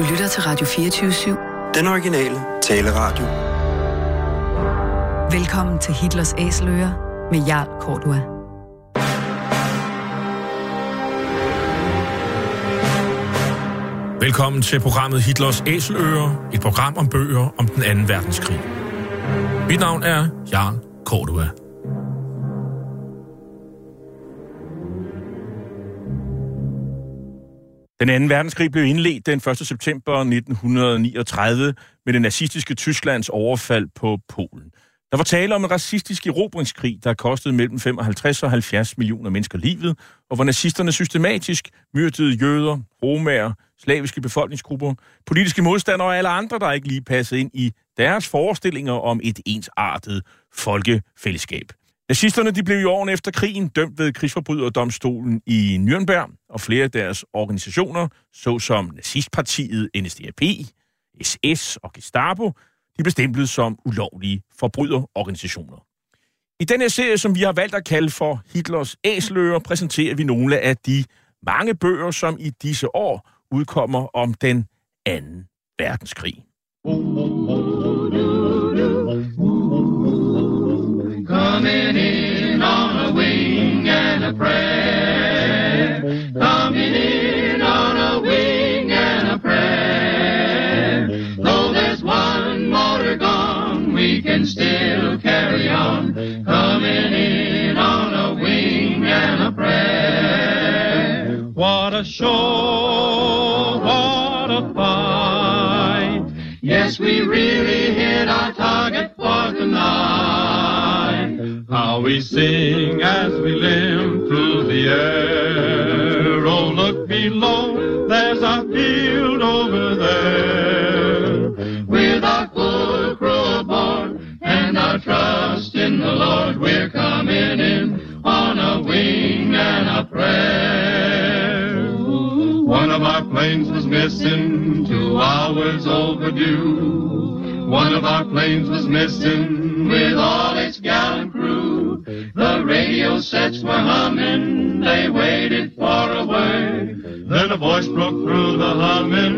Du lytter til Radio 24-7. Den originale taleradio. Velkommen til Hitlers Æseløer med Jarl Kortua. Velkommen til programmet Hitlers Æseløer, et program om bøger om den anden verdenskrig. Mit navn er Jarl Kortua. Den anden verdenskrig blev indledt den 1. september 1939 med det nazistiske Tysklands overfald på Polen. Der var tale om en racistisk erobringskrig, der kostede mellem 55 og 70 millioner mennesker livet, og hvor nazisterne systematisk myrdede jøder, romager, slaviske befolkningsgrupper, politiske modstandere og alle andre, der ikke lige passede ind i deres forestillinger om et ensartet folkefællesskab. Nazisterne de blev i årene efter krigen dømt ved krigsforbryderdomstolen i Nürnberg, og flere af deres organisationer, såsom nazistpartiet NSDAP, SS og Gestapo, de blev stemplet som ulovlige forbryderorganisationer. I denne serie, som vi har valgt at kalde for Hitlers Æsløer, præsenterer vi nogle af de mange bøger, som i disse år udkommer om den anden verdenskrig. Coming show, what a fight. Yes, we really hit our target for tonight. How we sing as we limp through the air. Oh, look below, there's our field over there. With our full crew aboard and our trust in the Lord, we're coming in on a wing and a prayer. Planes was missing, two hours overdue. One of our planes was missing with all its gallant crew. The radio sets were humming, they waited for a word. Then a voice broke through the humming,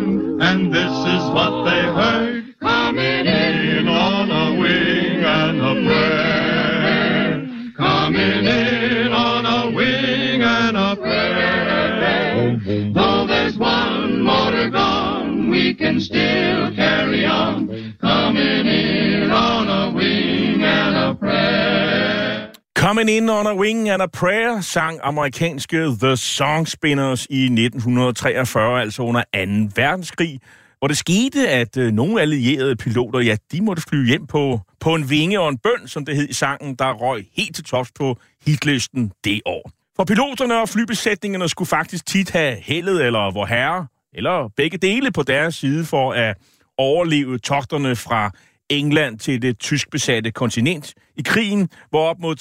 Coming in on a wing and a prayer sang amerikanske The Song Spinners i 1943, altså under 2. verdenskrig, hvor det skete, at øh, nogle allierede piloter, ja, de måtte flyve hjem på, på en vinge og en bøn, som det hed i sangen, der røg helt til tops på hitlisten det år. For piloterne og flybesætningerne skulle faktisk tit have heldet eller vor herre, eller begge dele på deres side for at overleve togterne fra England til det tysk besatte kontinent i krigen, hvor op mod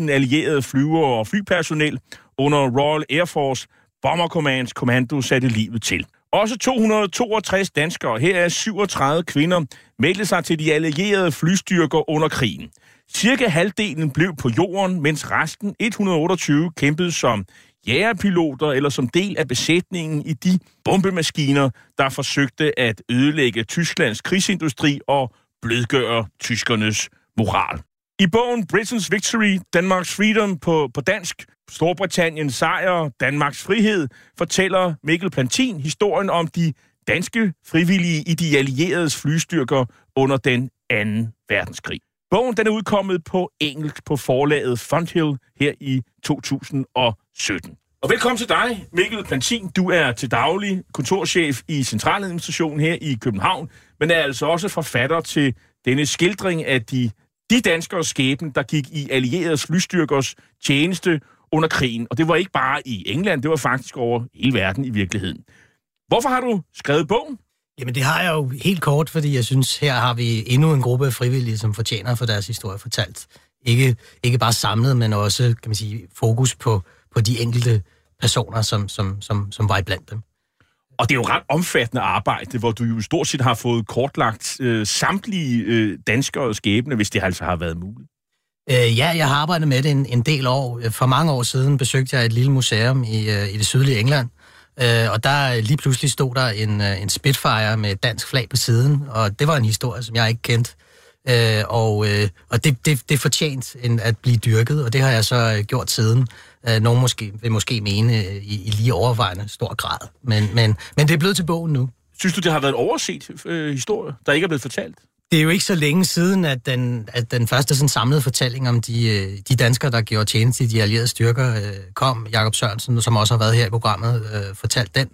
60.000 allierede flyvere og flypersonel under Royal Air Force Bomber Commands kommando satte livet til. Også 262 danskere, her er 37 kvinder, meldte sig til de allierede flystyrker under krigen. Cirka halvdelen blev på jorden, mens resten 128 kæmpede som jægerpiloter eller som del af besætningen i de bombemaskiner, der forsøgte at ødelægge Tysklands krigsindustri og blødgøre tyskernes moral. I bogen Britain's Victory, Danmarks Freedom på, på dansk, Storbritanniens sejr, Danmarks frihed, fortæller Mikkel Plantin historien om de danske frivillige i de allieredes flystyrker under den anden verdenskrig. Bogen den er udkommet på engelsk på forlaget Fonthill her i 2017. Og velkommen til dig, Mikkel Plantin. Du er til daglig kontorchef i Centraladministrationen her i København, men er altså også forfatter til denne skildring af de, de danskere skæbne, der gik i allieredes flystyrkers tjeneste under krigen. Og det var ikke bare i England, det var faktisk over hele verden i virkeligheden. Hvorfor har du skrevet bogen? Jamen det har jeg jo helt kort, fordi jeg synes, her har vi endnu en gruppe af frivillige, som fortjener at få deres historie fortalt. Ikke, ikke bare samlet, men også kan man sige, fokus på, på de enkelte personer, som, som, som, som var iblandt dem. Og det er jo ret omfattende arbejde, hvor du jo stort set har fået kortlagt øh, samtlige øh, danskere skæbne, hvis det altså har været muligt. Øh, ja, jeg har arbejdet med det en, en del år. For mange år siden besøgte jeg et lille museum i, øh, i det sydlige England, øh, og der lige pludselig stod der en, øh, en Spitfire med et dansk flag på siden, og det var en historie, som jeg ikke kendte. Øh, og øh, og det, det, det fortjent en, at blive dyrket, og det har jeg så øh, gjort siden. Øh, nogen måske, vil måske mene øh, i, i lige overvejende stor grad. Men, men, men det er blevet til bogen nu. Synes du, det har været en overset øh, historie, der ikke er blevet fortalt? Det er jo ikke så længe siden, at den, at den første sådan samlede fortælling om de, øh, de danskere, der gjorde tjeneste i de allierede styrker, øh, kom. Jakob Sørensen, som også har været her i programmet, øh, fortalt den.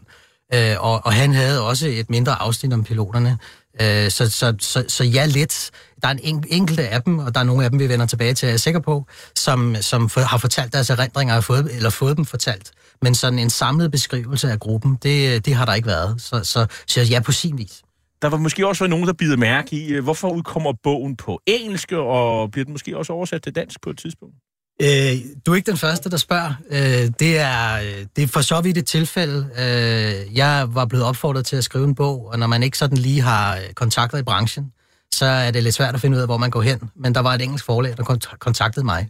Øh, og, og han havde også et mindre afsnit om piloterne. Øh, så, så, så, så ja, lidt. Der er en enkelte af dem, og der er nogle af dem, vi vender tilbage til, jeg er sikker på, som, som har fortalt deres erindringer, har fået, eller fået dem fortalt. Men sådan en samlet beskrivelse af gruppen, det, det har der ikke været. Så, så, så ja, på sin vis. Der var måske også nogen, der bider mærke i, øh, hvorfor udkommer bogen på engelsk, og bliver den måske også oversat til dansk på et tidspunkt? Øh, du er ikke den første, der spørger. Øh, det, er, øh, det er for så vidt et tilfælde. Øh, jeg var blevet opfordret til at skrive en bog, og når man ikke sådan lige har øh, kontakter i branchen, så er det lidt svært at finde ud af, hvor man går hen. Men der var et engelsk forlag, der kontaktede mig.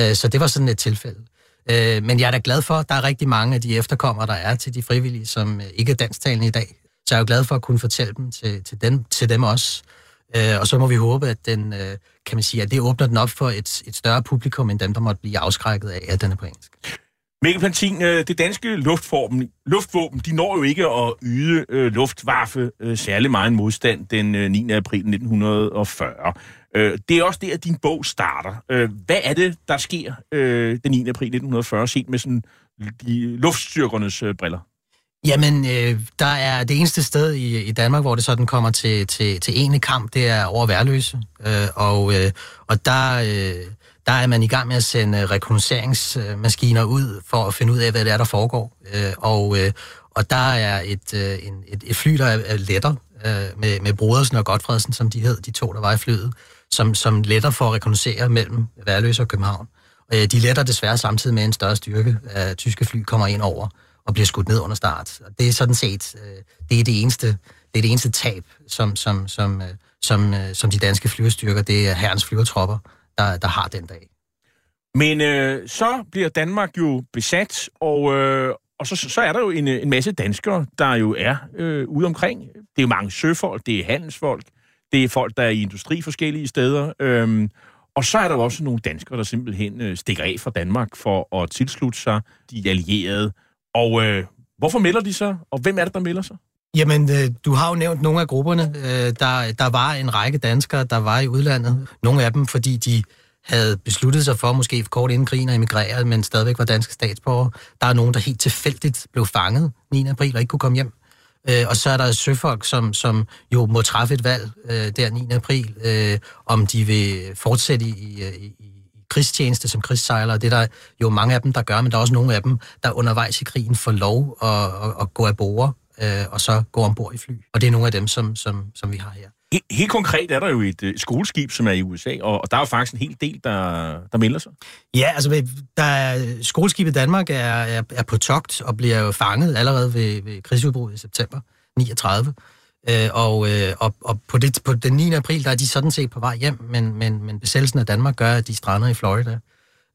Øh, så det var sådan et tilfælde. Øh, men jeg er da glad for, at der er rigtig mange af de efterkommere, der er til de frivillige, som øh, ikke er dansktalende i dag. Så jeg er jo glad for at kunne fortælle dem til, til, dem, til dem også. Og så må vi håbe, at den, kan man sige, at det åbner den op for et, et større publikum, end dem, der måtte blive afskrækket af, at den er på engelsk. Mikkel Pantin, øh, det danske luftvåben, luftvåben, de når jo ikke at yde øh, luftvaffe øh, særlig meget modstand den øh, 9. april 1940. Øh, det er også der, at din bog starter. Øh, hvad er det, der sker øh, den 9. april 1940, set med sådan de luftstyrkernes øh, briller? Jamen, øh, der er det eneste sted i, i Danmark, hvor det sådan kommer til, til, til ene kamp, det er over Værløse. Øh, og, øh, og der, øh, der er man i gang med at sende øh, rekognosceringsmaskiner ud for at finde ud af, hvad det er, der foregår. Øh, og, øh, og der er et, øh, et, et fly, der er letter øh, med, med Brodersen og Godfredsen, som de hed, de to, der var i flyet, som, som letter for at rekognoscere mellem Værløse og København. Øh, de letter desværre samtidig med en større styrke af tyske fly kommer ind over og bliver skudt ned under start. Og det er sådan set øh, det er det eneste det er det eneste tab, som, som, som, øh, som, øh, som de danske flyvestyrker, det er herrens flyvertropper, der, der har den dag. Men øh, så bliver Danmark jo besat, og, øh, og så, så er der jo en, en masse danskere, der jo er øh, ude omkring. Det er jo mange søfolk, det er handelsfolk, det er folk, der er i industri forskellige steder. Øh, og så er der jo også nogle danskere, der simpelthen øh, stikker af fra Danmark for at tilslutte sig de allierede og øh, hvorfor melder de sig, og hvem er det, der melder sig? Jamen, øh, du har jo nævnt nogle af grupperne. Øh, der, der var en række danskere, der var i udlandet. Nogle af dem, fordi de havde besluttet sig for, måske kort inden krigen, at emigrere, men stadigvæk var danske statsborgere. Der er nogen, der helt tilfældigt blev fanget 9. april og ikke kunne komme hjem. Øh, og så er der søfolk, som, som jo må træffe et valg øh, der 9. april, øh, om de vil fortsætte i, øh, i, i krigstjeneste som krigssejlere. Det er der jo mange af dem, der gør, men der er også nogle af dem, der undervejs i krigen får lov at, at, at gå af bord øh, og så gå ombord i fly. Og det er nogle af dem, som, som, som vi har her. Helt, helt konkret er der jo et, et skoleskib, som er i USA, og, og der er jo faktisk en hel del, der, der melder sig. Ja, altså der er, skoleskibet Danmark er, er, er på togt og bliver jo fanget allerede ved, ved krigsudbruddet i september 39. Øh, og, øh, og, og på, det, på den 9. april, der er de sådan set på vej hjem, men, men, men besættelsen af Danmark gør, at de strander i Florida.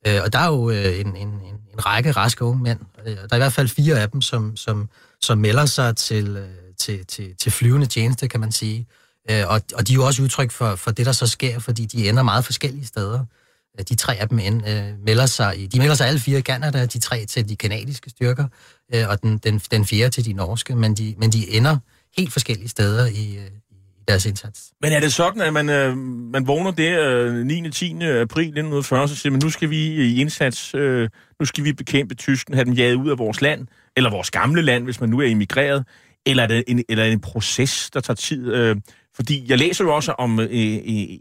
Øh, og der er jo øh, en, en, en, en række raske unge mænd. Øh, der er i hvert fald fire af dem, som, som, som melder sig til, øh, til, til, til flyvende tjeneste, kan man sige. Øh, og, og de er jo også udtryk for, for det, der så sker, fordi de ender meget forskellige steder. Øh, de tre af dem end, øh, melder sig i, de melder sig alle fire i Canada, de tre til de kanadiske styrker, øh, og den, den, den fjerde til de norske, men de, men de ender helt forskellige steder i, øh, i deres indsats. Men er det sådan, at man, øh, man vågner der 9. 10. april 1940, og siger man, nu skal vi i indsats, øh, nu skal vi bekæmpe tysken, have dem jaget ud af vores land, eller vores gamle land, hvis man nu er emigreret, eller er det en, eller er det en proces, der tager tid? Øh, fordi jeg læser jo også om øh, øh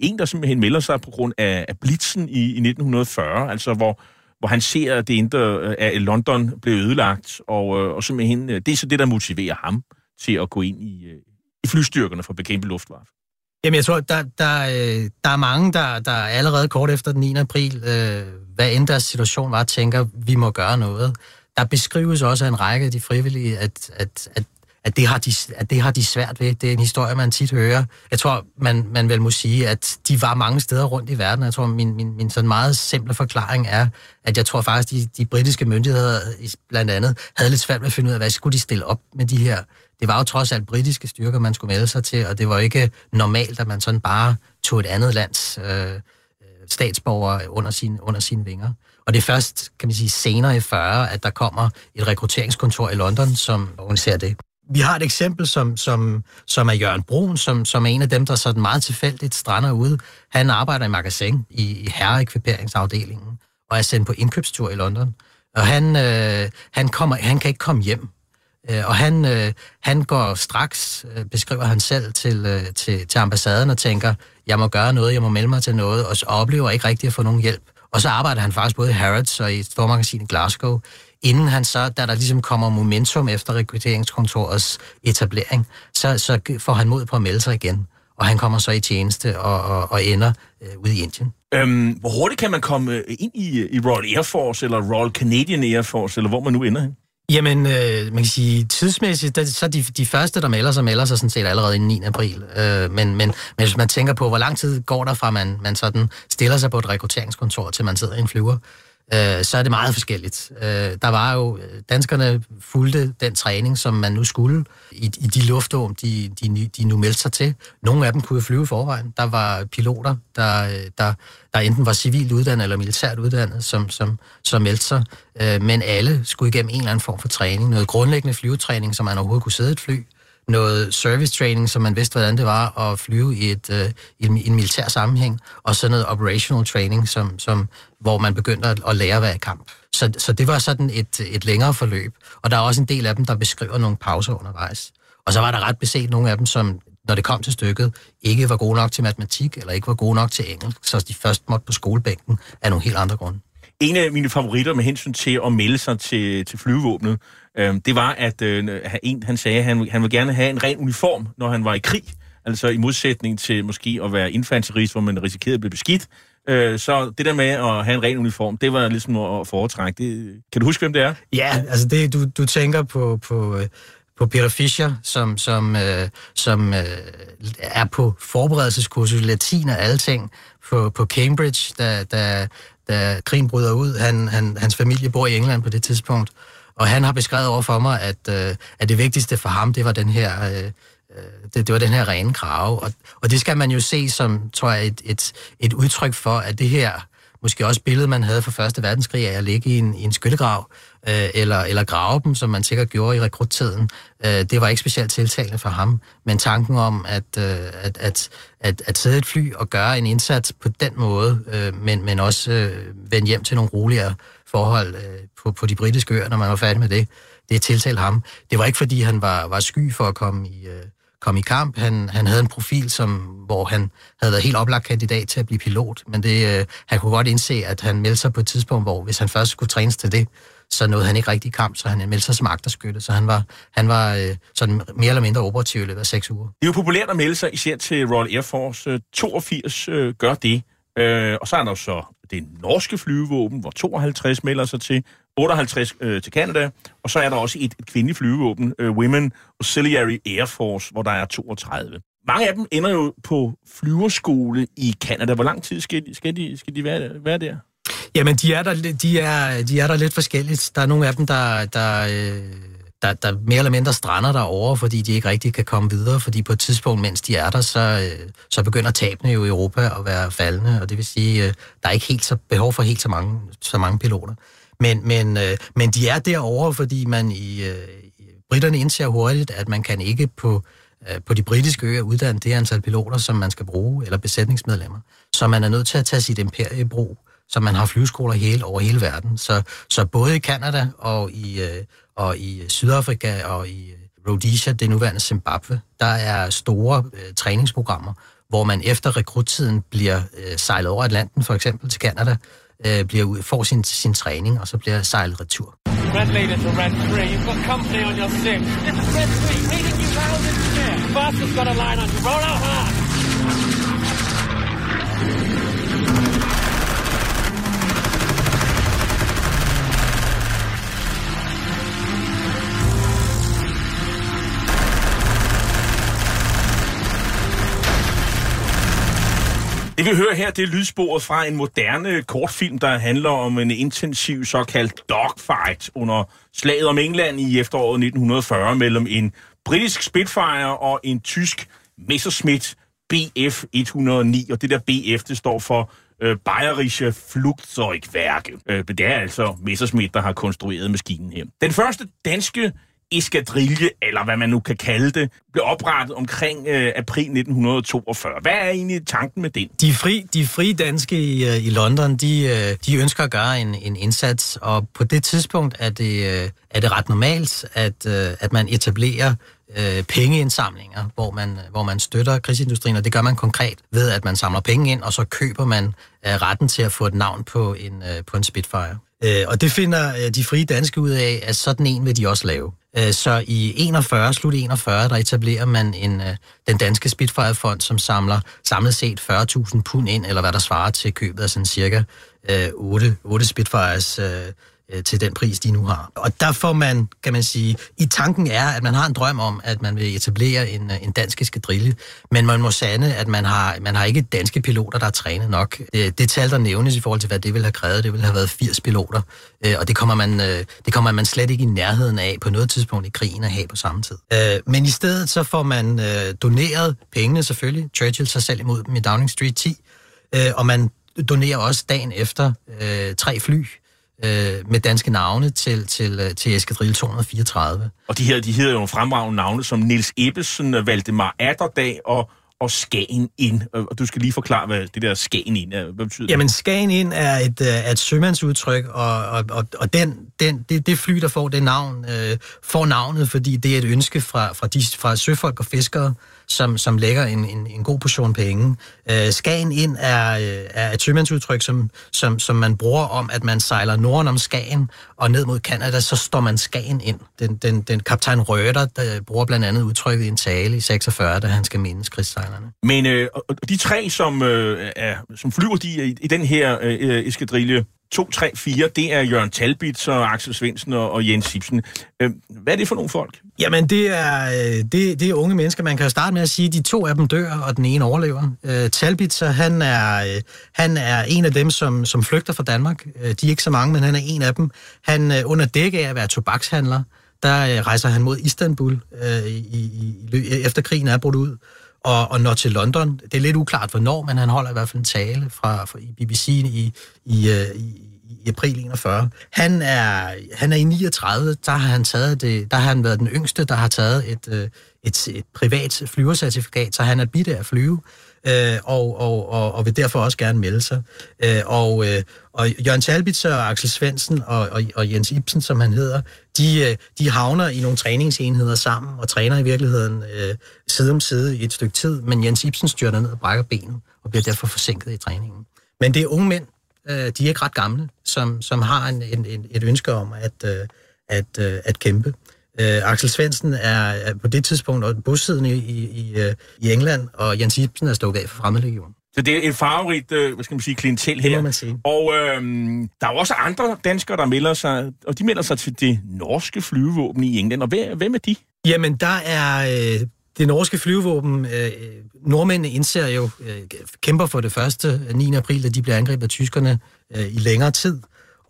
en, der simpelthen melder sig på grund af, af blitzen i, i 1940, altså hvor, hvor han ser, at det indre øh, af London blev ødelagt, og, øh, og simpelthen, det er så det, der motiverer ham til at gå ind i, øh, i flystyrkerne for at bekæmpe luftwaffe? Jamen, jeg tror, der, der, øh, der er mange, der, der allerede kort efter den 9. april, øh, hvad end deres situation var, tænker, vi må gøre noget. Der beskrives også af en række af de frivillige, at, at, at at det, har de, at det har de svært ved. Det er en historie, man tit hører. Jeg tror, man, man vel må sige, at de var mange steder rundt i verden. Jeg tror, min, min, min sådan meget simple forklaring er, at jeg tror faktisk, de, de britiske myndigheder blandt andet havde lidt svært ved at finde ud af, hvad skulle de stille op med de her. Det var jo trods alt britiske styrker, man skulle melde sig til, og det var ikke normalt, at man sådan bare tog et andet lands øh, statsborgere under, sin, under sine vinger. Og det er først, kan man sige, senere i 40, at der kommer et rekrutteringskontor i London, som organiserer det vi har et eksempel, som, som, som er Jørgen Brun, som, som er en af dem, der sådan meget tilfældigt strander ude. Han arbejder i magasin i, i herreekviperingsafdelingen og er sendt på indkøbstur i London. Og han, øh, han, kommer, han kan ikke komme hjem. Øh, og han, øh, han går straks, øh, beskriver han selv, til, til, til ambassaden og tænker, jeg må gøre noget, jeg må melde mig til noget, og, så oplever ikke rigtig at få nogen hjælp. Og så arbejder han faktisk både i Harrods og i et stormagasin i Glasgow, inden han så, da der ligesom kommer momentum efter rekrutteringskontorets etablering, så, så får han mod på at melde sig igen. Og han kommer så i tjeneste og, og, og ender øh, ude i Indien. Øhm, hvor hurtigt kan man komme ind i, i Royal Air Force, eller Royal Canadian Air Force, eller hvor man nu ender hen? Jamen, øh, man kan sige, tidsmæssigt, der, så de, de første, der melder sig, melder sig sådan set allerede i 9. april. Øh, men, men, men hvis man tænker på, hvor lang tid går der fra, man, man sådan stiller sig på et rekrutteringskontor, til man sidder i en flyver, øh, så er det meget forskelligt. Øh, der var jo, øh, danskerne fulgte den træning, som man nu skulle i, i de luftrum, de, de, de nu meldte sig til. Nogle af dem kunne flyve i forvejen. Der var piloter, der, øh, der, der enten var civilt uddannet eller militært uddannet, som, som, som meldte sig. Øh, men alle skulle igennem en eller anden form for træning. Noget grundlæggende flyvetræning, som man overhovedet kunne sidde et fly noget service training, så man vidste, hvordan det var at flyve i, et, øh, i en, en militær sammenhæng, og så noget operational training, som, som, hvor man begyndte at, at lære at være i kamp. Så, så det var sådan et, et længere forløb, og der er også en del af dem, der beskriver nogle pauser undervejs. Og så var der ret beset nogle af dem, som når det kom til stykket, ikke var gode nok til matematik, eller ikke var gode nok til engelsk, så de først måtte på skolebænken af nogle helt andre grunde. En af mine favoritter med hensyn til at melde sig til, til flyvevåbnet, øh, det var, at øh, en, han sagde, at han, han ville gerne have en ren uniform, når han var i krig. Altså i modsætning til måske at være infanterist, hvor man risikerede at blive beskidt. Øh, så det der med at have en ren uniform, det var ligesom at foretrække. Det, kan du huske, hvem det er? Ja, altså det, du, du tænker på, på, på Peter Fischer, som, som, øh, som øh, er på forberedelseskursus latin og alting på, på Cambridge, da, da, da krigen bryder ud. Han, han, hans familie bor i England på det tidspunkt, og han har beskrevet over for mig, at, øh, at det vigtigste for ham, det var den her... Øh, øh, det, det var den her rene krave, og, og det skal man jo se som, tror jeg, et, et, et udtryk for, at det her, måske også billede, man havde fra Første Verdenskrig af at ligge i en, i en skyttegrav, øh, eller, eller grave dem, som man sikkert gjorde i rekruttiden, øh, det var ikke specielt tiltalende for ham. Men tanken om at, øh, at, at, at, at sidde et fly og gøre en indsats på den måde, øh, men, men også øh, vende hjem til nogle roligere forhold øh, på, på de britiske øer, når man var færdig med det, det tiltalte ham. Det var ikke, fordi han var, var sky for at komme i... Øh, kom i kamp. Han, han havde en profil, som, hvor han havde været helt oplagt kandidat til at blive pilot, men det, øh, han kunne godt indse, at han meldte sig på et tidspunkt, hvor hvis han først skulle trænes til det, så nåede han ikke rigtig i kamp, så han meldte sig som agterskytte, så han var, han var øh, sådan mere eller mindre operativ i løbet af seks uger. Det er jo populært at melde sig især til Royal Air Force. Øh, 82 øh, gør det, øh, og så er der jo så det norske flyvevåben, hvor 52 melder sig til, 58 øh, til Canada, og så er der også et, et kvindeligt flyvevåben, øh, Women Auxiliary Air Force, hvor der er 32. Mange af dem ender jo på flyverskole i Canada. Hvor lang tid skal de, skal de, skal de være, være der? Jamen, de er, der, de, er, de er der lidt forskelligt. Der er nogle af dem, der, der, øh, der, der mere eller mindre strander derovre, fordi de ikke rigtig kan komme videre, fordi på et tidspunkt, mens de er der, så, øh, så begynder tabene jo i Europa at være faldende, og det vil sige, øh, der er ikke helt så behov for helt så mange, så mange piloter. Men, men, men de er derovre, fordi man i, øh, britterne indser hurtigt, at man kan ikke på, på de britiske øer uddanne det antal piloter, som man skal bruge, eller besætningsmedlemmer. Så man er nødt til at tage sit imperie i brug, så man har flyveskoler hele, over hele verden. Så, så både i Kanada og i, øh, og i Sydafrika og i Rhodesia, det nuværende Zimbabwe, der er store øh, træningsprogrammer, hvor man efter rekruttiden bliver øh, sejlet over Atlanten, for eksempel til Kanada, øh, bliver ud, får sin, sin træning, og så bliver sejlet retur. Red leader to red 3. You've got company on your sim. This is red 3, reading you loud and clear. bus has got a line on you. Roll out hard. Det vi hører her, det er lydsporet fra en moderne kortfilm, der handler om en intensiv såkaldt dogfight under slaget om England i efteråret 1940 mellem en britisk Spitfire og en tysk Messerschmitt BF 109. Og det der BF, det står for øh, Bayerische Flugzeugwerke. Øh, det er altså Messerschmitt, der har konstrueret maskinen her. Den første danske eskadrille, eller hvad man nu kan kalde det, blev oprettet omkring øh, april 1942. Hvad er egentlig tanken med den? De, fri, de frie danske i, øh, i London, de, øh, de ønsker at gøre en, en indsats, og på det tidspunkt er det, øh, er det ret normalt, at, at man etablerer øh, pengeindsamlinger, hvor man, hvor man støtter krigsindustrien, og det gør man konkret ved, at man samler penge ind, og så køber man øh, retten til at få et navn på en, øh, på en Spitfire. Øh, og det finder øh, de frie danske ud af, at sådan en vil de også lave. Øh, så i 41, slut 41, der etablerer man en, øh, den danske Spitfire-fond, som samler samlet set 40.000 pund ind, eller hvad der svarer til købet af sådan cirka øh, 8, 8 Spitfires øh, til den pris, de nu har. Og der får man, kan man sige, i tanken er, at man har en drøm om, at man vil etablere en, øh, en dansk eskadrille, men man må sande, at man har, man har ikke danske piloter, der er trænet nok. Det, det tal, der nævnes i forhold til, hvad det ville have krævet, det ville have været 80 piloter, øh, og det kommer, man, øh, det kommer man slet ikke i nærheden af på noget tidspunkt i krigen at have på samme tid. Øh, men i stedet så får man øh, doneret pengene selvfølgelig. Churchill sig selv imod dem i Downing Street 10, øh, og man donerer også dagen efter øh, tre fly øh, med danske navne til, til, øh, til Eskadrille 234. Og de her, de hedder jo nogle fremragende navne som Nils Ebbesen, Valdemar Atterdag og, og Skagen Ind. Og du skal lige forklare, hvad det der Skagen Ind er. Hvad betyder Jamen, Skagen ind er et, øh, er et sømandsudtryk, og, og, og, og den, den, det, det fly, der får det navn, øh, får navnet, fordi det er et ønske fra, fra, de, fra søfolk og fiskere, som, som lægger en, en, en god portion penge. Øh, Skagen ind er, øh, er et sømandsudtryk, som, som, som man bruger om, at man sejler norden om Skagen og ned mod Kanada, så står man Skagen ind. Den, den, den kaptajn Røder, der bruger blandt andet udtrykket i en tale i 46, da han skal mindes krigssejlerne. Men øh, de tre, som, øh, er, som flyver de, i, i den her øh, øh eskadrille 2, 3, 4, det er Jørgen Talbit og Axel Svendsen og, og Jens Sipsen. Øh, hvad er det for nogle folk? Jamen, det er, øh, det, det er unge mennesker. Man kan jo starte med at sige, at de to af dem dør, og den ene overlever. Øh, Talbitzer, han er, øh, han er en af dem, som, som flygter fra Danmark. Uh, de er ikke så mange, men han er en af dem. Han under dække af at være tobakshandler, der rejser han mod Istanbul, øh, i, i, i, efter krigen er brudt ud, og, og når til London. Det er lidt uklart, hvornår, men han holder i hvert fald en tale fra, fra i BBC i, i, i, i april 41. Han er, han er i 39, der har han taget det, der har han været den yngste, der har taget et, øh, et, et privat flyvercertifikat, så han er bitte af at flyve, øh, og, og, og, og vil derfor også gerne melde sig. Øh, og, øh, og Jørgen Talbitzer og Axel Svendsen og, og, og Jens Ibsen, som han hedder, de, øh, de havner i nogle træningsenheder sammen og træner i virkeligheden øh, side om side i et stykke tid, men Jens Ibsen styrter ned og brækker benet og bliver derfor forsinket i træningen. Men det er unge mænd, øh, de er ikke ret gamle, som, som har en, en, en, et ønske om at, øh, at, øh, at kæmpe. Øh, Axel Svendsen er, er på det tidspunkt bosiddende i, i, i, øh, i England, og Jens Ibsen er stukket af for fremmedlegion. Så det er et farverigt, øh, hvad skal man sige, klientel Det her. må man sige. Og øh, der er jo også andre danskere, der melder sig, og de melder sig til det norske flyvevåben i England. Og hvem, hvem er de? Jamen, der er øh, det norske flyvevåben. Øh, nordmændene indser jo, øh, kæmper for det første 9. april, da de bliver angrebet af tyskerne øh, i længere tid.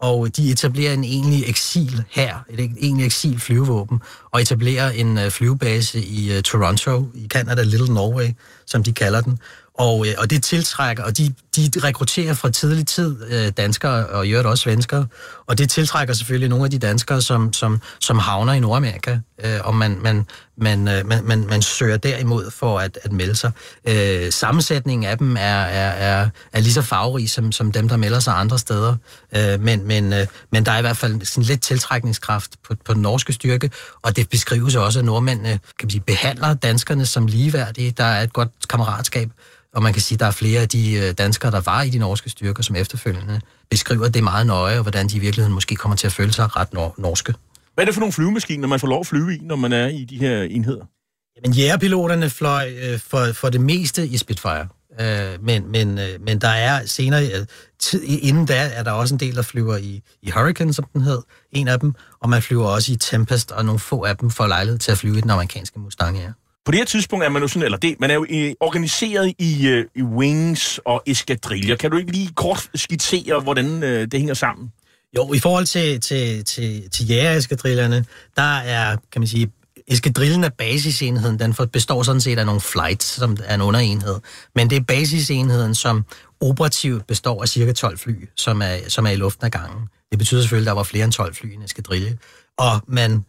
Og de etablerer en egentlig eksil her, et egentlig eksil flyvevåben, og etablerer en øh, flyvebase i øh, Toronto, i Canada, Little Norway, som de kalder den. Og, øh, og det tiltrækker, og de, de rekrutterer fra tidlig tid øh, danskere, og i øvrigt også svenskere, og det tiltrækker selvfølgelig nogle af de danskere, som, som, som havner i Nordamerika, øh, og man, man, man, øh, man, man, man søger derimod for at, at melde sig. Øh, sammensætningen af dem er, er, er, er lige så farverig som, som dem, der melder sig andre steder, øh, men, men, øh, men der er i hvert fald sådan lidt tiltrækningskraft på, på den norske styrke, og det beskrives også, at nordmændene kan man sige, behandler danskerne som ligeværdige. Der er et godt kammeratskab, og man kan sige, at der er flere af de øh, danskere, der var i de norske styrker, som efterfølgende beskriver det meget nøje, og hvordan de i virkeligheden måske kommer til at føle sig ret nor- norske. Hvad er det for nogle flyvemaskiner, man får lov at flyve i, når man er i de her enheder? Men jægerpiloterne fløj øh, for, for det meste i Spitfire. Øh, men, men, øh, men der er senere, øh, tid, inden da, er der også en del, der flyver i, i Hurricane, som den hed, en af dem, og man flyver også i Tempest, og nogle få af dem får lejlighed til at flyve i den amerikanske Mustang, ja. På det her tidspunkt er man jo sådan, eller det, man er jo i, organiseret i, øh, i wings og eskadriller. Kan du ikke lige kort skitsere, hvordan øh, det hænger sammen? Jo, i forhold til, til, til, til jægereskadrillerne, der er, kan man sige, eskadrillen er basisenheden, den består sådan set af nogle flights, som er en underenhed. Men det er basisenheden, som operativt består af cirka 12 fly, som er, som er i luften ad gangen. Det betyder selvfølgelig, at der var flere end 12 fly i en eskadrille. Og man,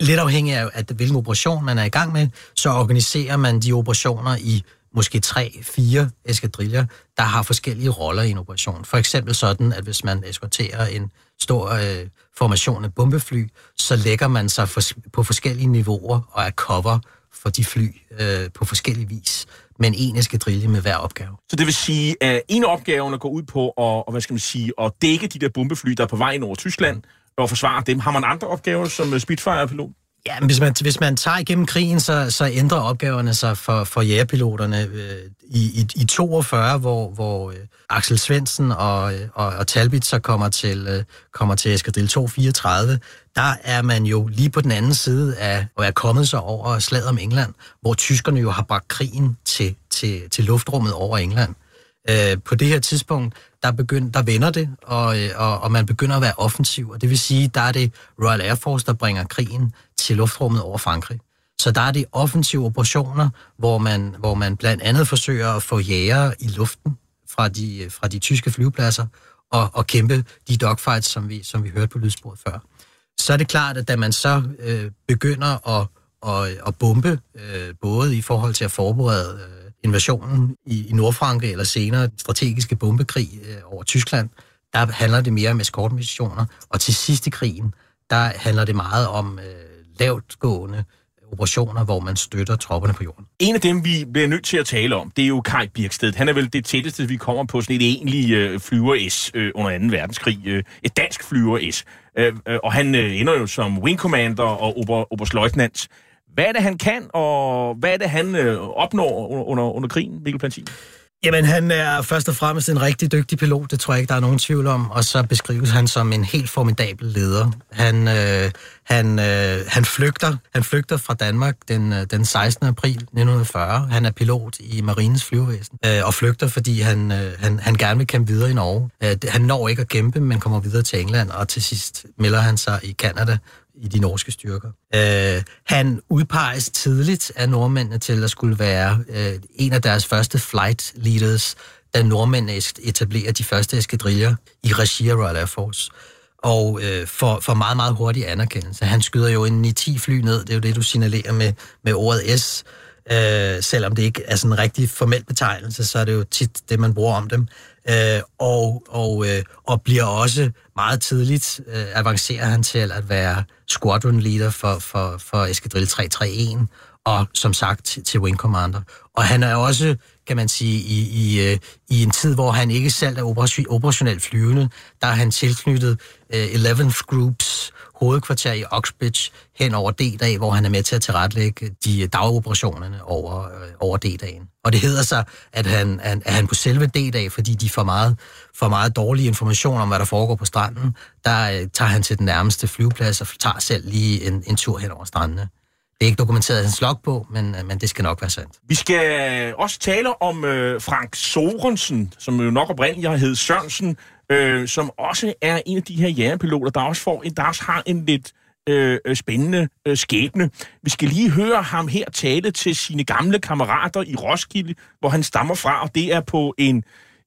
lidt afhængig af, at, hvilken operation man er i gang med, så organiserer man de operationer i måske tre, fire eskadriller, der har forskellige roller i en operation. For eksempel sådan, at hvis man eskorterer en stor øh, formation af bombefly, så lægger man sig for, på forskellige niveauer og er cover for de fly øh, på forskellige vis, men en eskadrille med hver opgave. Så det vil sige, at en af opgaverne går ud på at, og hvad skal man sige, at dække de der bombefly, der er på vej ind over Tyskland, og forsvare dem. Har man andre opgaver som øh, Spitfire-pilot? Ja, men hvis man, hvis man tager igennem krigen, så, så ændrer opgaverne sig for, for jægerpiloterne. Øh, I, i, I 42, hvor, hvor øh, Axel Svendsen og, øh, og, og Talbit så kommer til, øh, kommer til Eskadrille 234, der er man jo lige på den anden side af, og er kommet så over slaget om England, hvor tyskerne jo har bragt krigen til, til, til luftrummet over England. Øh, på det her tidspunkt, der, begynd, der vender det, og, øh, og, og man begynder at være offensiv. Og det vil sige, der er det Royal Air Force, der bringer krigen til luftrummet over Frankrig. Så der er det offensive operationer, hvor man, hvor man blandt andet forsøger at få jæger i luften fra de, fra de tyske flyvepladser og, og kæmpe de dogfights, som vi, som vi hørte på lydsporet før. Så er det klart, at da man så øh, begynder at, at, at bombe, øh, både i forhold til at forberede øh, invasionen i, i Nordfrankrig, eller senere strategiske bombekrig øh, over Tyskland, der handler det mere om eskortmissioner. Og til sidste krigen, der handler det meget om øh, lavtgående operationer, hvor man støtter tropperne på jorden. En af dem, vi bliver nødt til at tale om, det er jo Kai Birksted. Han er vel det tætteste, vi kommer på sådan et egentligt øh, flyver-S øh, under 2. verdenskrig. Øh, et dansk flyver-S. Øh, øh, og han øh, ender jo som wing commander og ober, oberstløjtnant. Hvad er det, han kan, og hvad er det, han øh, opnår under, under, under krigen, Mikkel Plantin? Jamen, han er først og fremmest en rigtig dygtig pilot, det tror jeg ikke, der er nogen tvivl om, og så beskrives han som en helt formidabel leder. Han, øh, han, øh, han, flygter, han flygter fra Danmark den, øh, den 16. april 1940. Han er pilot i Marines flyvevæsen, øh, og flygter, fordi han, øh, han, han gerne vil kæmpe videre i Norge. Øh, han når ikke at kæmpe, men kommer videre til England, og til sidst melder han sig i Kanada i de norske styrker. Øh, han udpeges tidligt af nordmændene til at skulle være øh, en af deres første flight leaders, da nordmændene etablerer de første eskadriller i regi af Royal Air Force. Og øh, for, for meget, meget hurtig anerkendelse. Han skyder jo en 9-10 fly ned, det er jo det, du signalerer med, med ordet S. Øh, selvom det ikke er sådan en rigtig formel betegnelse, så er det jo tit det, man bruger om dem. Øh, og, og, øh, og bliver også meget tidligt, øh, avancerer han til at være squadron leader for, for, for Eskadrille 331, og som sagt til, til Wing Commander. Og han er også, kan man sige, i, i, øh, i en tid, hvor han ikke selv er operation- operationelt flyvende, der er han tilknyttet øh, 11th Groups hovedkvarter i Oxbridge hen over D-dag, hvor han er med til at tilrettelægge øh, de øh, dagoperationerne over, øh, over D-dagen. Og det hedder sig, at han, at, at han på selve D-dag, fordi de får meget, får meget dårlig information om, hvad der foregår på stranden, der øh, tager han til den nærmeste flyveplads og tager selv lige en, en tur hen over strandene. Det er ikke dokumenteret i hans logbog, men, øh, men det skal nok være sandt. Vi skal også tale om øh, Frank Sorensen, som jo nok oprindeligt har heddet Sørensen, øh, som også er en af de her jægerpiloter, der også, får en, der også har en lidt øh, øh, spændende øh, skæbne. Vi skal lige høre ham her tale til sine gamle kammerater i Roskilde, hvor han stammer fra, og det er på en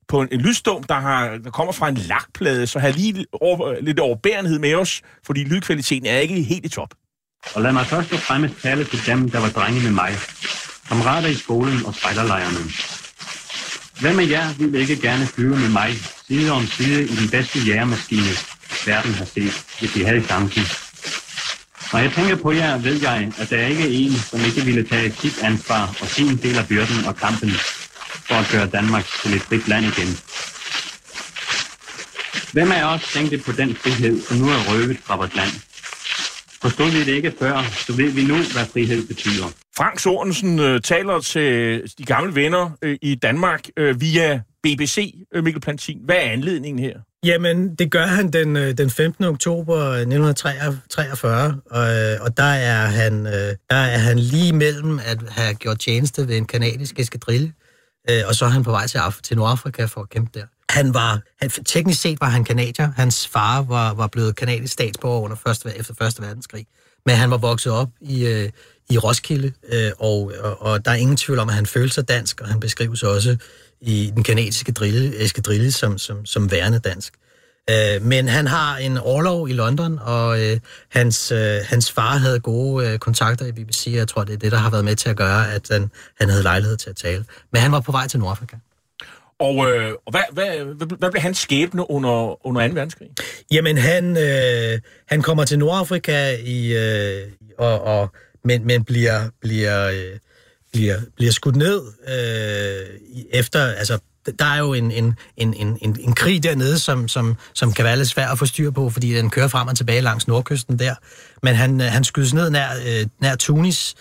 på en, en lydstum, der, har, der kommer fra en lakplade, så har lige over, lidt overbærenhed med os, fordi lydkvaliteten er ikke helt i top. Og lad mig først og fremmest tale til dem, der var drenge med mig. Kammerater i skolen og spejderlejrene. Hvem af jer ville ikke gerne flyve med mig side om side i den bedste jægermaskine, verden har set, hvis I havde chancen? Når jeg tænker på jer, ved jeg, at der ikke er en, som ikke ville tage sit ansvar og sin del af byrden og kampen for at gøre Danmark til et frit land igen. Hvem af os tænkte på den frihed, som nu er røvet fra vores land? Forstod vi det ikke før, så ved vi nu, hvad frihed betyder. Frank Sorensen øh, taler til de gamle venner øh, i Danmark øh, via BBC, øh, Mikkel Plantin. Hvad er anledningen her? Jamen, det gør han den, øh, den 15. oktober øh, 1943, og, og der, er han, der er han lige mellem at have gjort tjeneste ved en kanadisk eskadrille, og så er han på vej til, Af- til Nordafrika for at kæmpe der. Han var, han, teknisk set var han kanadier. Hans far var, var blevet kanadisk statsborger under første, efter Første Verdenskrig. Men han var vokset op i, øh, i Roskilde, øh, og, og, og der er ingen tvivl om, at han følte sig dansk, og han beskrives også i den kanadiske drille, eskadrille som, som, som værende dansk. Øh, men han har en overlov i London, og øh, hans, øh, hans far havde gode øh, kontakter i BBC, og jeg tror, det er det, der har været med til at gøre, at han, han havde lejlighed til at tale. Men han var på vej til Nordafrika. Og, øh, og hvad, hvad, hvad, hvad blev hans skæbne under, under 2. verdenskrig? Jamen, han, øh, han kommer til Nordafrika, i, øh, og, og, men, men bliver, bliver, øh, bliver, bliver skudt ned øh, efter... Altså, der er jo en, en, en, en, en krig dernede, som, som, som kan være lidt svær at få styr på, fordi den kører frem og tilbage langs nordkysten der. Men han, øh, han skydes ned nær, øh, nær Tunis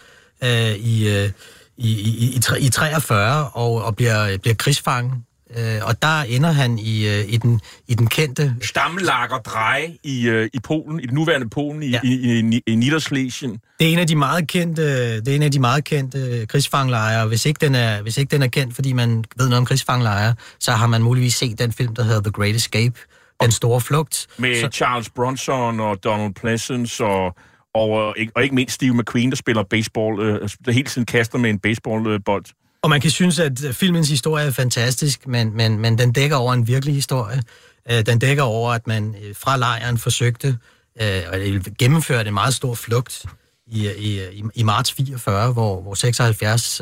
øh, i, øh, i, i, i, i 43 og, og bliver, øh, bliver krigsfanget. Øh, og der ender han i, øh, i, den, i den kendte... Stammelager Dreje i, øh, i Polen, i det nuværende Polen, i, ja. i, i, i Niederschlesien. Det er en af de meget kendte, det er en af de meget kendte krigsfanglejre. Hvis ikke, den er, hvis ikke den er kendt, fordi man ved noget om krigsfanglejre, så har man muligvis set den film, der hedder The Great Escape, Den Store Flugt. Med så... Charles Bronson og Donald Pleasence og og, og ikke mindst Steve McQueen, der spiller baseball, øh, der hele tiden kaster med en baseballbold. Og man kan synes, at øh, filmens historie er fantastisk, men, men, men den dækker over en virkelig historie. Øh, den dækker over, at man øh, fra lejren forsøgte øh, at gennemføre en meget stor flugt i, i, i marts 44, hvor, hvor 76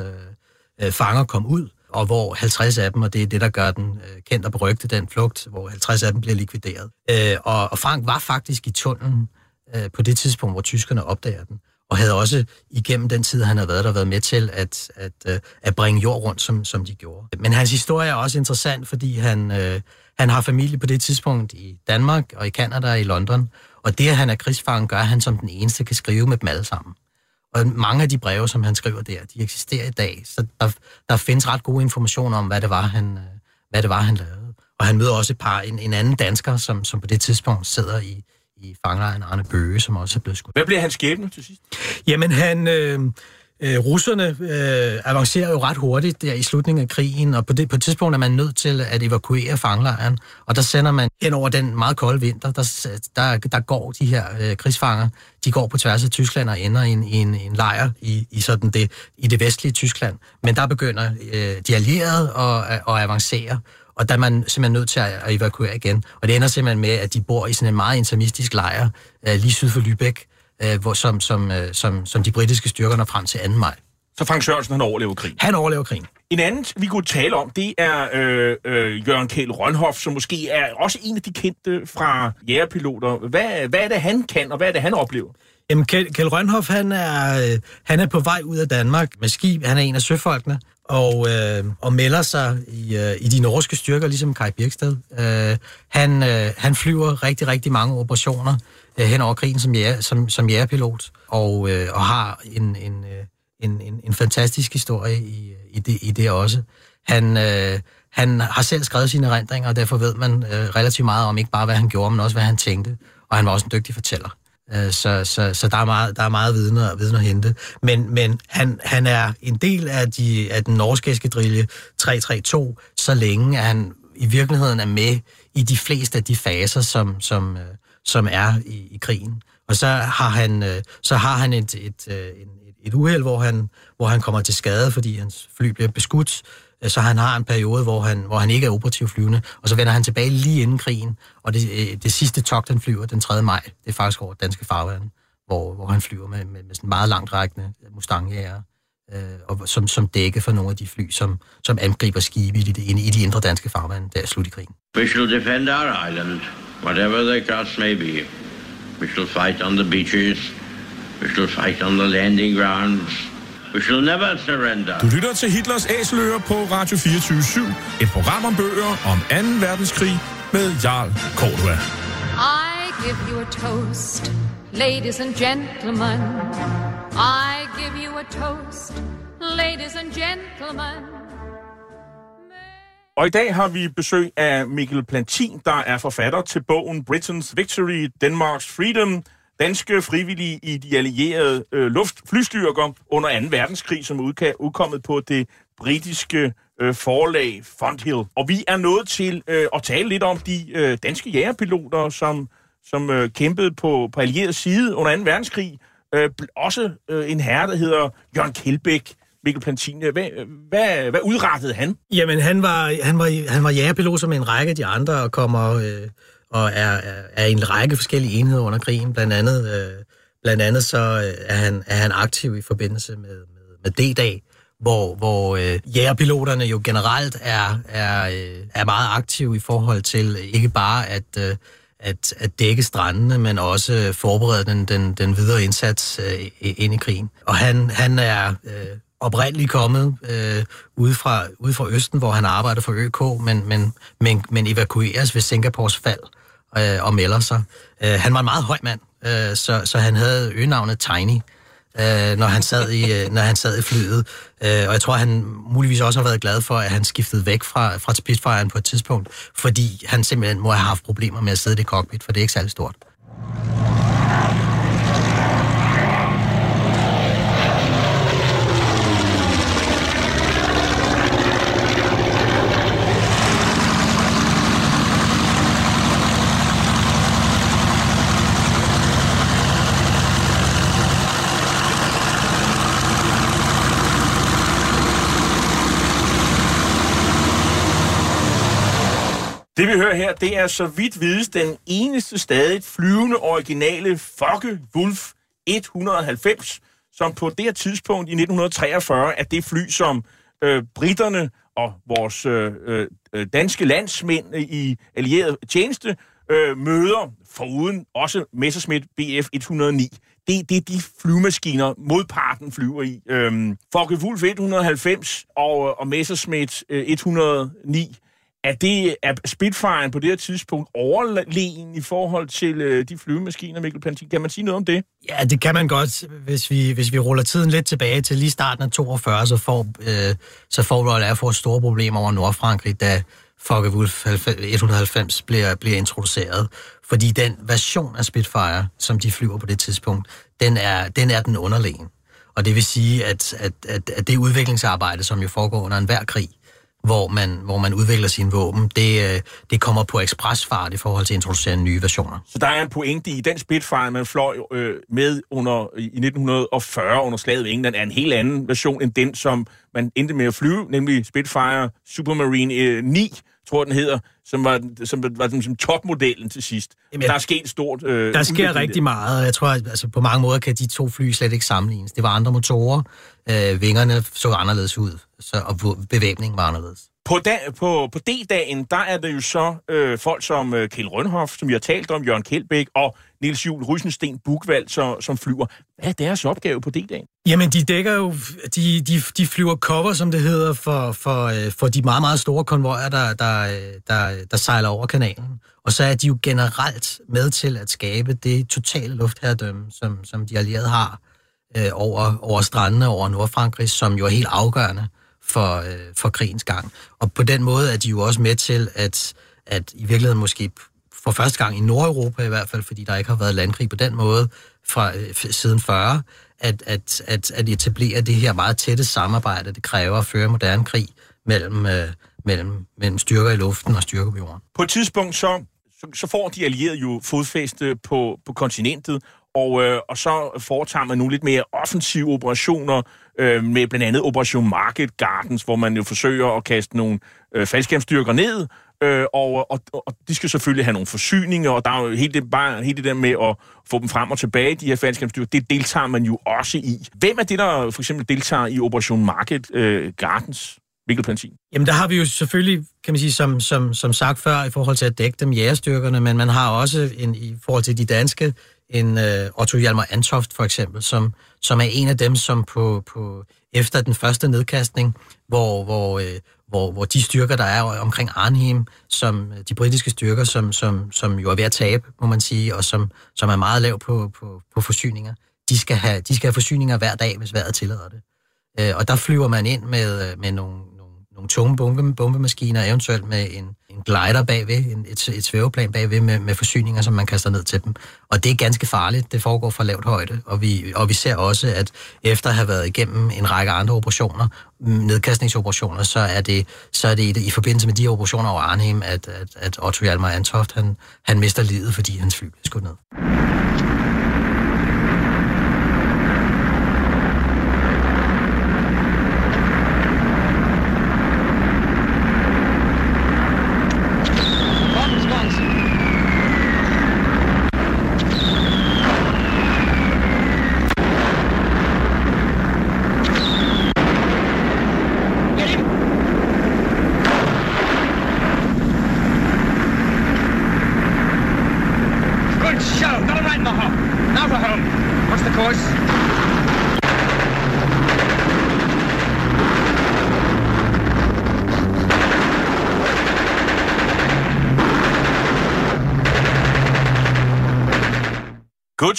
øh, fanger kom ud, og hvor 50 af dem, og det er det, der gør den øh, kendt og berygte, den flugt, hvor 50 af dem bliver likvideret. Øh, og, og Frank var faktisk i tunnelen øh, på det tidspunkt, hvor tyskerne opdager den og havde også igennem den tid, han havde været der, været med til at, at, øh, at bringe jord rundt, som, som de gjorde. Men hans historie er også interessant, fordi han, øh, han har familie på det tidspunkt i Danmark og i Kanada og i London, og det, at han er krigsfangen, gør, at han som den eneste kan skrive med dem alle sammen. Og mange af de breve, som han skriver der, de eksisterer i dag, så der, der findes ret gode informationer om, hvad det var, han, øh, hvad det var, han lavede. Og han møder også et par, en, en anden dansker, som, som på det tidspunkt sidder i, i fangelejren Arne Bøge, som også er blevet skudt. Hvad bliver hans skæbne til sidst? Jamen, han... Øh, øh, russerne øh, avancerer jo ret hurtigt der i slutningen af krigen, og på det på et tidspunkt er man nødt til at evakuere fangelejren, og der sender man hen over den meget kolde vinter, der, der, der går de her øh, krigsfanger, de går på tværs af Tyskland og ender i en, i en, en lejr i, i, sådan det, i det vestlige Tyskland. Men der begynder øh, de allierede at, at avancere, og der er man simpelthen nødt til at evakuere igen. Og det ender simpelthen med, at de bor i sådan en meget intimistisk lejr øh, lige syd for Lübeck, øh, hvor, som, som, øh, som, som de britiske styrker når frem til 2. maj. Så Frank Sørensen, han overlever krigen? Han overlever krigen. En anden, vi kunne tale om, det er øh, øh, Jørgen Kjell Rønhoff, som måske er også en af de kendte fra jægerpiloter. Hvad, hvad er det, han kan, og hvad er det, han oplever? Jamen, Kjell, Kjell Rønhoff, han er, øh, han er på vej ud af Danmark med skib. Han er en af søfolkene, og, øh, og melder sig i, øh, i de norske styrker, ligesom Kai Birksted. Øh, han, øh, han flyver rigtig, rigtig mange operationer øh, hen over krigen som, jæger, som, som jægerpilot, og, øh, og har en, en, øh, en, en, en fantastisk historie i, i, det, i det også. Han, øh, han har selv skrevet sine erindringer, og derfor ved man øh, relativt meget om ikke bare, hvad han gjorde, men også, hvad han tænkte. Og han var også en dygtig fortæller. Øh, så, så, så der er meget, der er meget viden, at, viden at hente. Men, men han, han er en del af, de, af den norske eskadrille 332, så længe at han i virkeligheden er med i de fleste af de faser, som, som, øh, som er i, i krigen. Og så har han, øh, så har han et, et, øh, et, et uheld, hvor han, hvor han kommer til skade, fordi hans fly bliver beskudt, Øh, så han har en periode, hvor han, hvor han ikke er operativ flyvende, og så vender han tilbage lige inden krigen, og det, øh, det sidste togt, han flyver den 3. maj, det er faktisk over danske farvand, hvor, hvor han flyver med, med, med sådan meget langt rækkende mustang øh, og som, som dække for nogle af de fly, som, som angriber skibe i de, i de indre danske farvand, der er slut i krigen. We shall defend our island, whatever the cost may be. We shall fight on the beaches. We shall fight on the landing grounds. We shall never surrender. Du lytter til Hitlers Æseløer på Radio 24 /7. Et program om bøger om 2. verdenskrig med Jarl Cordua. I give you a toast, ladies and gentlemen. I give you a toast, ladies and gentlemen. Og i dag har vi besøg af Mikkel Plantin, der er forfatter til bogen Britain's Victory, Denmark's Freedom, danske frivillige i de allierede øh, luftflystyrker under 2. verdenskrig, som er udka- udkommet på det britiske øh, forlag Fonthill. Og vi er nået til øh, at tale lidt om de øh, danske jægerpiloter, som, som øh, kæmpede på, på allieret side under 2. verdenskrig. Øh, også øh, en herre, der hedder Jørgen Kjeldbæk. Mikkel Plantine. hvad, øh, hvad, hvad udrettede han? Jamen, han var, han var, han var jægerpilot som en række af de andre, og kommer øh, og er, er, er i en række forskellige enheder under krigen. Blandt andet, øh, blandt andet så øh, er, han, er han aktiv i forbindelse med, med, med D-dag, hvor, hvor øh, jægerpiloterne jo generelt er, er, øh, er meget aktive i forhold til ikke bare at, øh, at, at dække strandene, men også forberede den, den, den videre indsats øh, ind i krigen. Og han, han er øh, oprindeligt kommet øh, ude, fra, ude fra Østen, hvor han arbejder for ØK, men, men, men, men evakueres ved Singapores fald øh, og melder sig. Øh, han var en meget høj mand, øh, så, så han havde øgenavnet Tiny, øh, når, han sad i, øh, når han sad i flyet. Øh, og jeg tror, han muligvis også har været glad for, at han skiftede væk fra, fra Spitfire'en på et tidspunkt, fordi han simpelthen må have haft problemer med at sidde i det cockpit, for det er ikke særlig stort. Det vi hører her, det er så vidt vides den eneste stadig flyvende originale Focke Wulf 190, som på det her tidspunkt i 1943 er det fly, som øh, britterne og vores øh, øh, danske landsmænd i allieret tjeneste øh, møder, foruden også Messerschmitt Bf 109. Det, det er de flyvemaskiner, modparten flyver i. Øhm, Focke Wulf 190 og, øh, og Messerschmitt øh, 109 er det er Spitfire'en på det her tidspunkt overlegen i forhold til øh, de flyvemaskiner, Mikkel Plantin? Kan man sige noget om det? Ja, det kan man godt. Hvis vi, hvis vi ruller tiden lidt tilbage til lige starten af 42, så får, øh, så får Royal Air Force store problemer over Nordfrankrig, da Focke Wulf 190 bliver, bliver introduceret. Fordi den version af Spitfire, som de flyver på det tidspunkt, den er den, er den underlegen. Og det vil sige, at, at, at, at det udviklingsarbejde, som jo foregår under enhver krig, hvor man, hvor man udvikler sine våben, det, øh, det kommer på ekspresfart i forhold til at introducere nye versioner. Så der er en pointe i den Spitfire, man fløj øh, med under, i 1940 under slaget ved England, er en helt anden version end den, som man endte med at flyve, nemlig Spitfire Supermarine øh, 9, tror den hedder, som var, som var den, som topmodellen til sidst. Jamen, der er sket stort... Øh, der sker rigtig meget, og jeg tror, at altså, på mange måder kan de to fly slet ikke sammenlignes. Det var andre motorer, øh, vingerne så anderledes ud, så, og bevæbningen var anderledes. På, da, på, på D-dagen, der er det jo så øh, folk som øh, Kjell Rønhoff, som vi har talt om, Jørgen Kjeldbæk og Niels Juhl Rysensten Bukvald, så, som flyver. Hvad er deres opgave på D-dagen? Jamen, de dækker jo, de, de, de flyver cover, som det hedder, for, for, øh, for de meget, meget store konvojer, der, der, der, der sejler over kanalen. Og så er de jo generelt med til at skabe det totale luftherredømme, som, som de allierede har øh, over, over strandene over Nordfrankrig, som jo er helt afgørende for, øh, for krigens gang. Og på den måde er de jo også med til at, at i virkeligheden måske for første gang i Nordeuropa i hvert fald, fordi der ikke har været landkrig på den måde fra øh, siden 40, at, at, at, at etablere det her meget tætte samarbejde, det kræver at føre moderne krig mellem, øh, mellem, mellem styrker i luften og styrker på jorden. På et tidspunkt så, så, så får de allierede jo fodfæste på, på kontinentet, og, øh, og så foretager man nu lidt mere offensive operationer øh, med blandt andet Operation Market Gardens, hvor man jo forsøger at kaste nogle øh, faldskærmstyrker ned, øh, og, og, og de skal selvfølgelig have nogle forsyninger, og der er jo helt det, bare, helt det der med at få dem frem og tilbage, de her faldskærmstyrker, det deltager man jo også i. Hvem er det, der for eksempel deltager i Operation Market øh, Gardens? Mikkel Plantin? Jamen, der har vi jo selvfølgelig, kan man sige, som, som, som sagt før, i forhold til at dække dem jægerstyrkerne, men man har også en, i forhold til de danske en øh, Otto Hjalmar Antoft for eksempel, som, som er en af dem, som på, på efter den første nedkastning, hvor, hvor, øh, hvor, hvor de styrker, der er omkring Arnhem, som øh, de britiske styrker, som, som, som jo er ved at tabe, må man sige, og som, som er meget lav på, på, på forsyninger, de skal have, de skal have forsyninger hver dag, hvis vejret tillader det. Øh, og der flyver man ind med, øh, med nogle, nogle, nogle tunge bombe, bombemaskiner, eventuelt med en, en glider bagved, en, et, et svæveplan bagved med, med forsyninger, som man kaster ned til dem. Og det er ganske farligt. Det foregår fra lavt højde. Og vi, og vi ser også, at efter at have været igennem en række andre operationer, mm, nedkastningsoperationer, så er det, så er det i, i forbindelse med de operationer over Arnhem, at, at, at Otto Hjalmar Antoft, han, han mister livet, fordi hans fly bliver skudt ned. Good show. Got it right in the hole. Now for home. What's the course? Good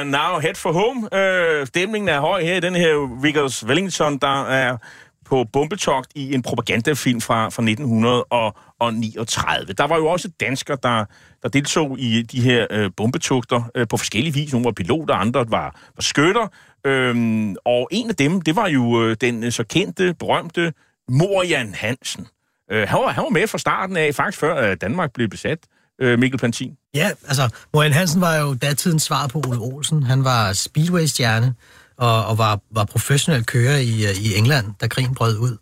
show, now head for home. Øh, stemningen er høj her i den her Vickers Wellington, der er på bombetogt i en propagandafilm fra, fra 1939. Der var jo også danskere, der, der deltog i de her øh, bombetogter øh, på forskellige vis. Nogle var piloter, andre var, var skytter. Øhm, og en af dem, det var jo øh, den øh, så kendte, berømte Morian Hansen. Øh, han, var, han var med fra starten af, faktisk før øh, Danmark blev besat, øh, Øh, Mikkel Plantin. Ja, altså, Morian Hansen var jo datidens svar på Ole Olsen. Han var Speedway-stjerne og, og var, var professionel kører i, øh, i England, da krigen brød ud.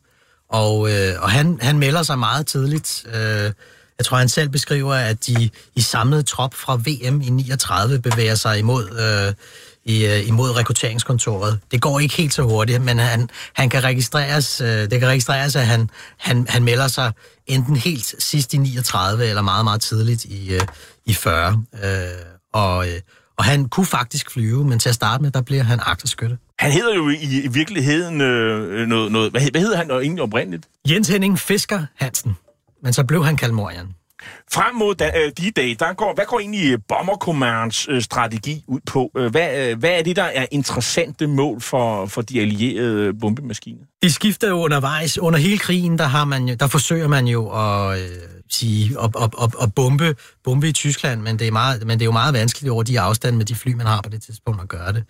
Og, øh, og han, han melder sig meget tidligt. Øh, jeg tror, han selv beskriver, at de i samlet trop fra VM i 39 bevæger sig imod, øh, i, øh, imod rekrutteringskontoret. Det går ikke helt så hurtigt, men han, han kan registreres, øh, det kan registreres, at han, han, han melder sig enten helt sidst i 39 eller meget, meget tidligt i, øh, i 40. Øh, og, øh, og han kunne faktisk flyve, men til at starte med, der bliver han agterskytte. Han hedder jo i, i virkeligheden øh, noget, noget... Hvad, hed- hvad hedder han egentlig oprindeligt? Jens Henning Fisker Hansen, men så blev han kaldt Morian. Frem mod da, øh, de dage, der går, hvad går egentlig øh, Bomber Commands øh, strategi ud på? Øh, hvad, øh, hvad er det, der er interessante mål for, for de allierede øh, bombemaskiner? De skifter jo undervejs. Under hele krigen, der, har man jo, der forsøger man jo at, øh, sige, at, at, at, at bombe, bombe i Tyskland, men det, er meget, men det er jo meget vanskeligt over de afstande med de fly, man har på det tidspunkt at gøre det.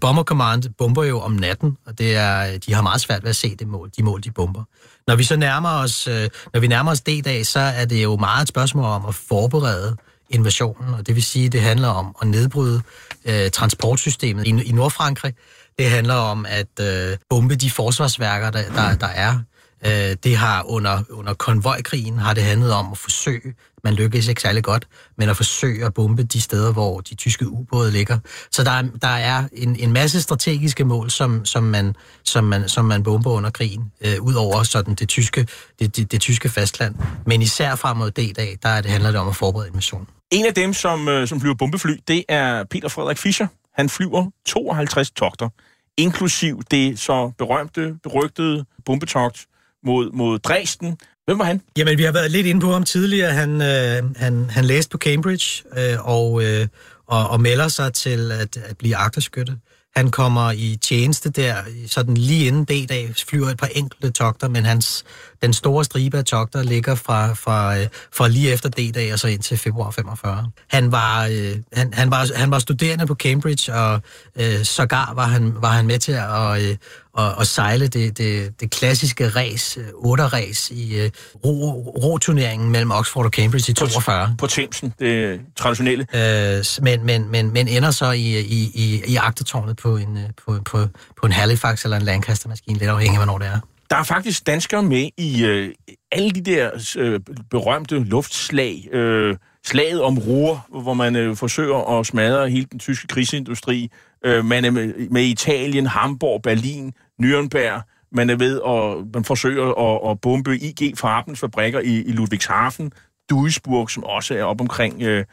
Bomber Command bomber jo om natten, og det er, de har meget svært ved at se det mål, de mål, de bomber. Når vi så nærmer os, øh, når vi nærmer os D-dag, så er det jo meget et spørgsmål om at forberede invasionen, og det vil sige, at det handler om at nedbryde øh, transportsystemet i, i Nordfrankrig. Det handler om at øh, bombe de forsvarsværker, der, der, der er. Øh, det har under, under konvojkrigen har det handlet om at forsøge, man lykkes ikke særlig godt, men at forsøge at bombe de steder, hvor de tyske ubåde ligger. Så der er, der er en, en masse strategiske mål, som, som, man, som, man, som man bomber under krigen, øh, ud over sådan det tyske, det, det, det tyske fastland. Men især frem mod D-dag, der er det, handler det om at forberede invasionen. En af dem, som, øh, som flyver bombefly, det er Peter Frederik Fischer. Han flyver 52 togter, inklusiv det så berømte, berygtede bombetogt mod, mod Dresden. Hvem var han? Jamen, vi har været lidt inde på ham tidligere. Han, øh, han, han læste på Cambridge øh, og, øh, og, og melder sig til at, at blive agterskytte. Han kommer i tjeneste der, sådan lige inden D-dag, flyver et par enkelte togter, men hans, den store stribe af togter ligger fra, fra, øh, fra lige efter D-dag og så ind til februar 45. Han var, øh, han, han var, han var studerende på Cambridge, og øh, sågar var han, var han med til at, øh, at, at sejle det, det, det klassiske race, øh, 8-race i øh, ro, roturneringen mellem Oxford og Cambridge i 42. På Thamesen, det traditionelle. Øh, men, men, men, men ender så i, i, i, i agtetårnet på en, på, på, på en Halifax eller en Lancaster-maskine, lidt afhængig af, hvornår det er. Der er faktisk danskere med i øh, alle de der øh, berømte luftslag. Øh, slaget om Ruhr, hvor man øh, forsøger at smadre hele den tyske krigsindustri. Øh, man er med, med Italien, Hamburg, Berlin, Nürnberg. Man er ved at man forsøger at, at bombe IG Farbens fabrikker i, i Ludwigshafen, Duisburg, som også er op omkring. Øh,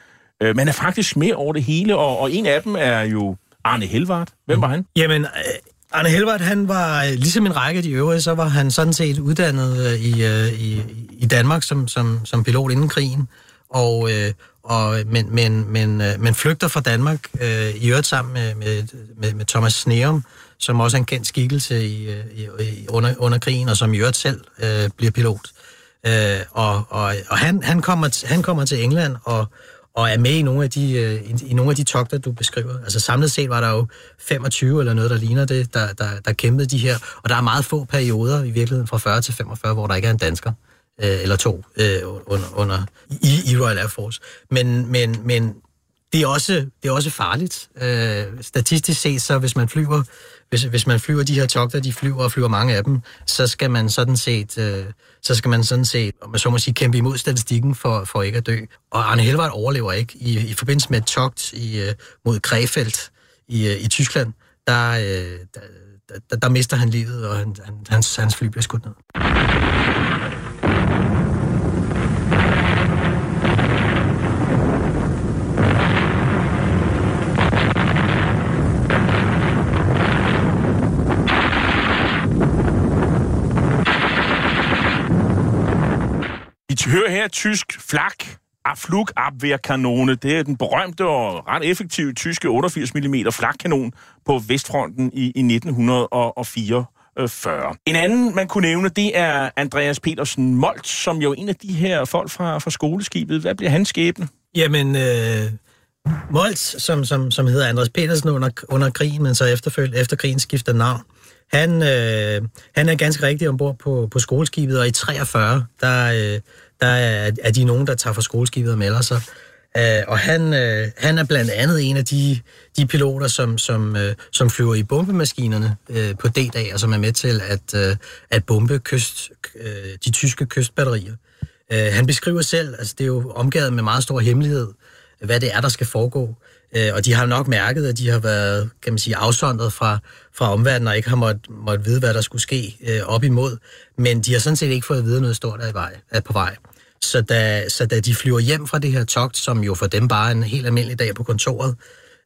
øh, man er faktisk med over det hele, og, og en af dem er jo Arne Helvart. Hvem var han? Jamen, øh, Arne Helvert, han var, øh, ligesom en række af de øvrige, så var han sådan set uddannet øh, i, øh, i, i Danmark som, som, som pilot inden krigen. Og, og, men, men, men, men flygter fra Danmark, i øvrigt sammen med, med, med, med Thomas Sneum, som også er en kendt skikkelse i, i, i, under, under krigen, og som i øvrigt selv øh, bliver pilot. Øh, og og, og han, han, kommer, han kommer til England og, og er med i nogle, af de, øh, i, i nogle af de togter, du beskriver. Altså samlet set var der jo 25 eller noget, der ligner det, der, der, der kæmpede de her. Og der er meget få perioder i virkeligheden fra 40 til 45, hvor der ikke er en dansker øh, eller to øh, under, under, i, i Royal Air Force. Men, men, men det er også, det er også farligt. Øh, statistisk set, så hvis man flyver, hvis, hvis man flyver de her togter, de flyver og flyver mange af dem, så skal man sådan set, øh, så skal man sådan set, om man så må sige, kæmpe imod statistikken for, for ikke at dø. Og Arne Helvard overlever ikke. I, i forbindelse med et togt i, øh, mod Krefeld i, øh, i Tyskland, der, øh, der, der, der mister han livet, og han, han, hans, hans fly bliver skudt ned. Hør her tysk flak Flugabwehrkanone. Det er den berømte og ret effektive tyske 88 mm flakkanon på Vestfronten i, i 1944. En anden, man kunne nævne, det er Andreas Petersen Molt, som jo er en af de her folk fra, fra skoleskibet. Hvad bliver hans skæbne? Jamen, øh, Moltz, som, som, som hedder Andreas Petersen under, under krigen, men så efterfølgende efter krigen skifter navn, han, øh, han er ganske rigtig ombord på, på skoleskibet, og i 43, der, øh, der er, er de nogen, der tager fra skoleskibet og melder sig. Uh, og han, uh, han er blandt andet en af de, de piloter, som, som, uh, som flyver i bombemaskinerne uh, på D-dag, og som er med til at, uh, at bombe kyst, uh, de tyske kystbatterier. Uh, han beskriver selv, altså det er jo omgivet med meget stor hemmelighed, hvad det er, der skal foregå. Uh, og de har nok mærket, at de har været kan man sige, afsondret fra, fra omverdenen og ikke har måttet måtte vide, hvad der skulle ske uh, op imod. Men de har sådan set ikke fået at vide noget stort af, i vej, af på vej. Så da, så da de flyver hjem fra det her togt, som jo for dem bare er en helt almindelig dag på kontoret,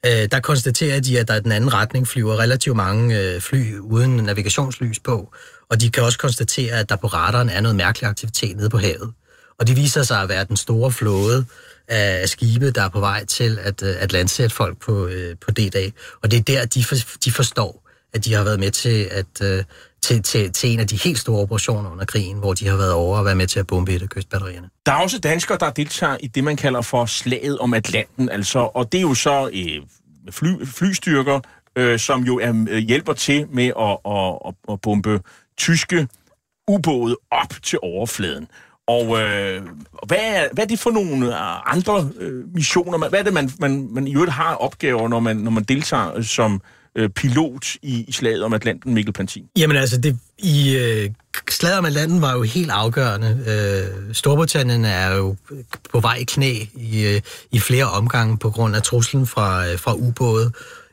øh, der konstaterer de, at der i den anden retning flyver relativt mange øh, fly uden navigationslys på, og de kan også konstatere, at der på radaren er noget mærkelig aktivitet nede på havet. Og det viser sig at være den store flåde af skibe, der er på vej til at, øh, at landsætte folk på, øh, på D-dag. Og det er der, de, for, de forstår, at de har været med til at, øh, til, til, til en af de helt store operationer under krigen, hvor de har været over og været med til at bombe et af kystbatterierne. Der er også danskere, der deltager i det, man kalder for slaget om Atlanten, altså, og det er jo så øh, fly, flystyrker, øh, som jo er, øh, hjælper til med at, at, at bombe tyske ubåde op til overfladen. Og øh, hvad, er, hvad er det for nogle øh, andre øh, missioner? Hvad er det, man, man, man i øvrigt har opgaver, når man, når man deltager øh, som øh, pilot i, i slaget om Atlanten, Mikkel Pantin? Jamen altså, det, i øh, slaget om Atlanten var jo helt afgørende. Øh, Storbritannien er jo på vej i knæ i, øh, i flere omgange på grund af truslen fra, øh, fra ubåde.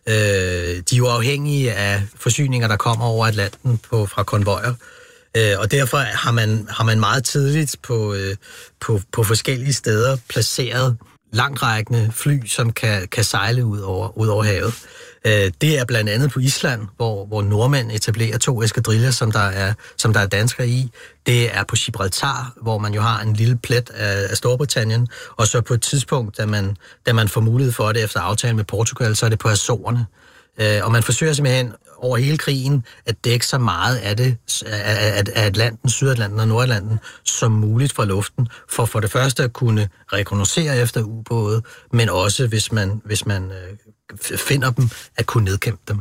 Øh, de er jo afhængige af forsyninger, der kommer over Atlanten på, fra konvojer. Øh, og derfor har man, har man meget tidligt på, øh, på, på forskellige steder placeret langrækkende fly, som kan, kan sejle ud over, ud over havet. Øh, det er blandt andet på Island, hvor, hvor nordmænd etablerer to eskadriller, som der, er, som der er danskere i. Det er på Gibraltar, hvor man jo har en lille plet af, af Storbritannien. Og så på et tidspunkt, da man, da man får mulighed for det efter aftale med Portugal, så er det på Azorerne. Øh, og man forsøger simpelthen over hele krigen at dække så meget af det, af, af Atlanten, Sydatlanten og Nordatlanten, som muligt fra luften, for for det første at kunne rekognosere efter ubåde, men også hvis man, hvis man øh, finder dem, at kunne nedkæmpe dem.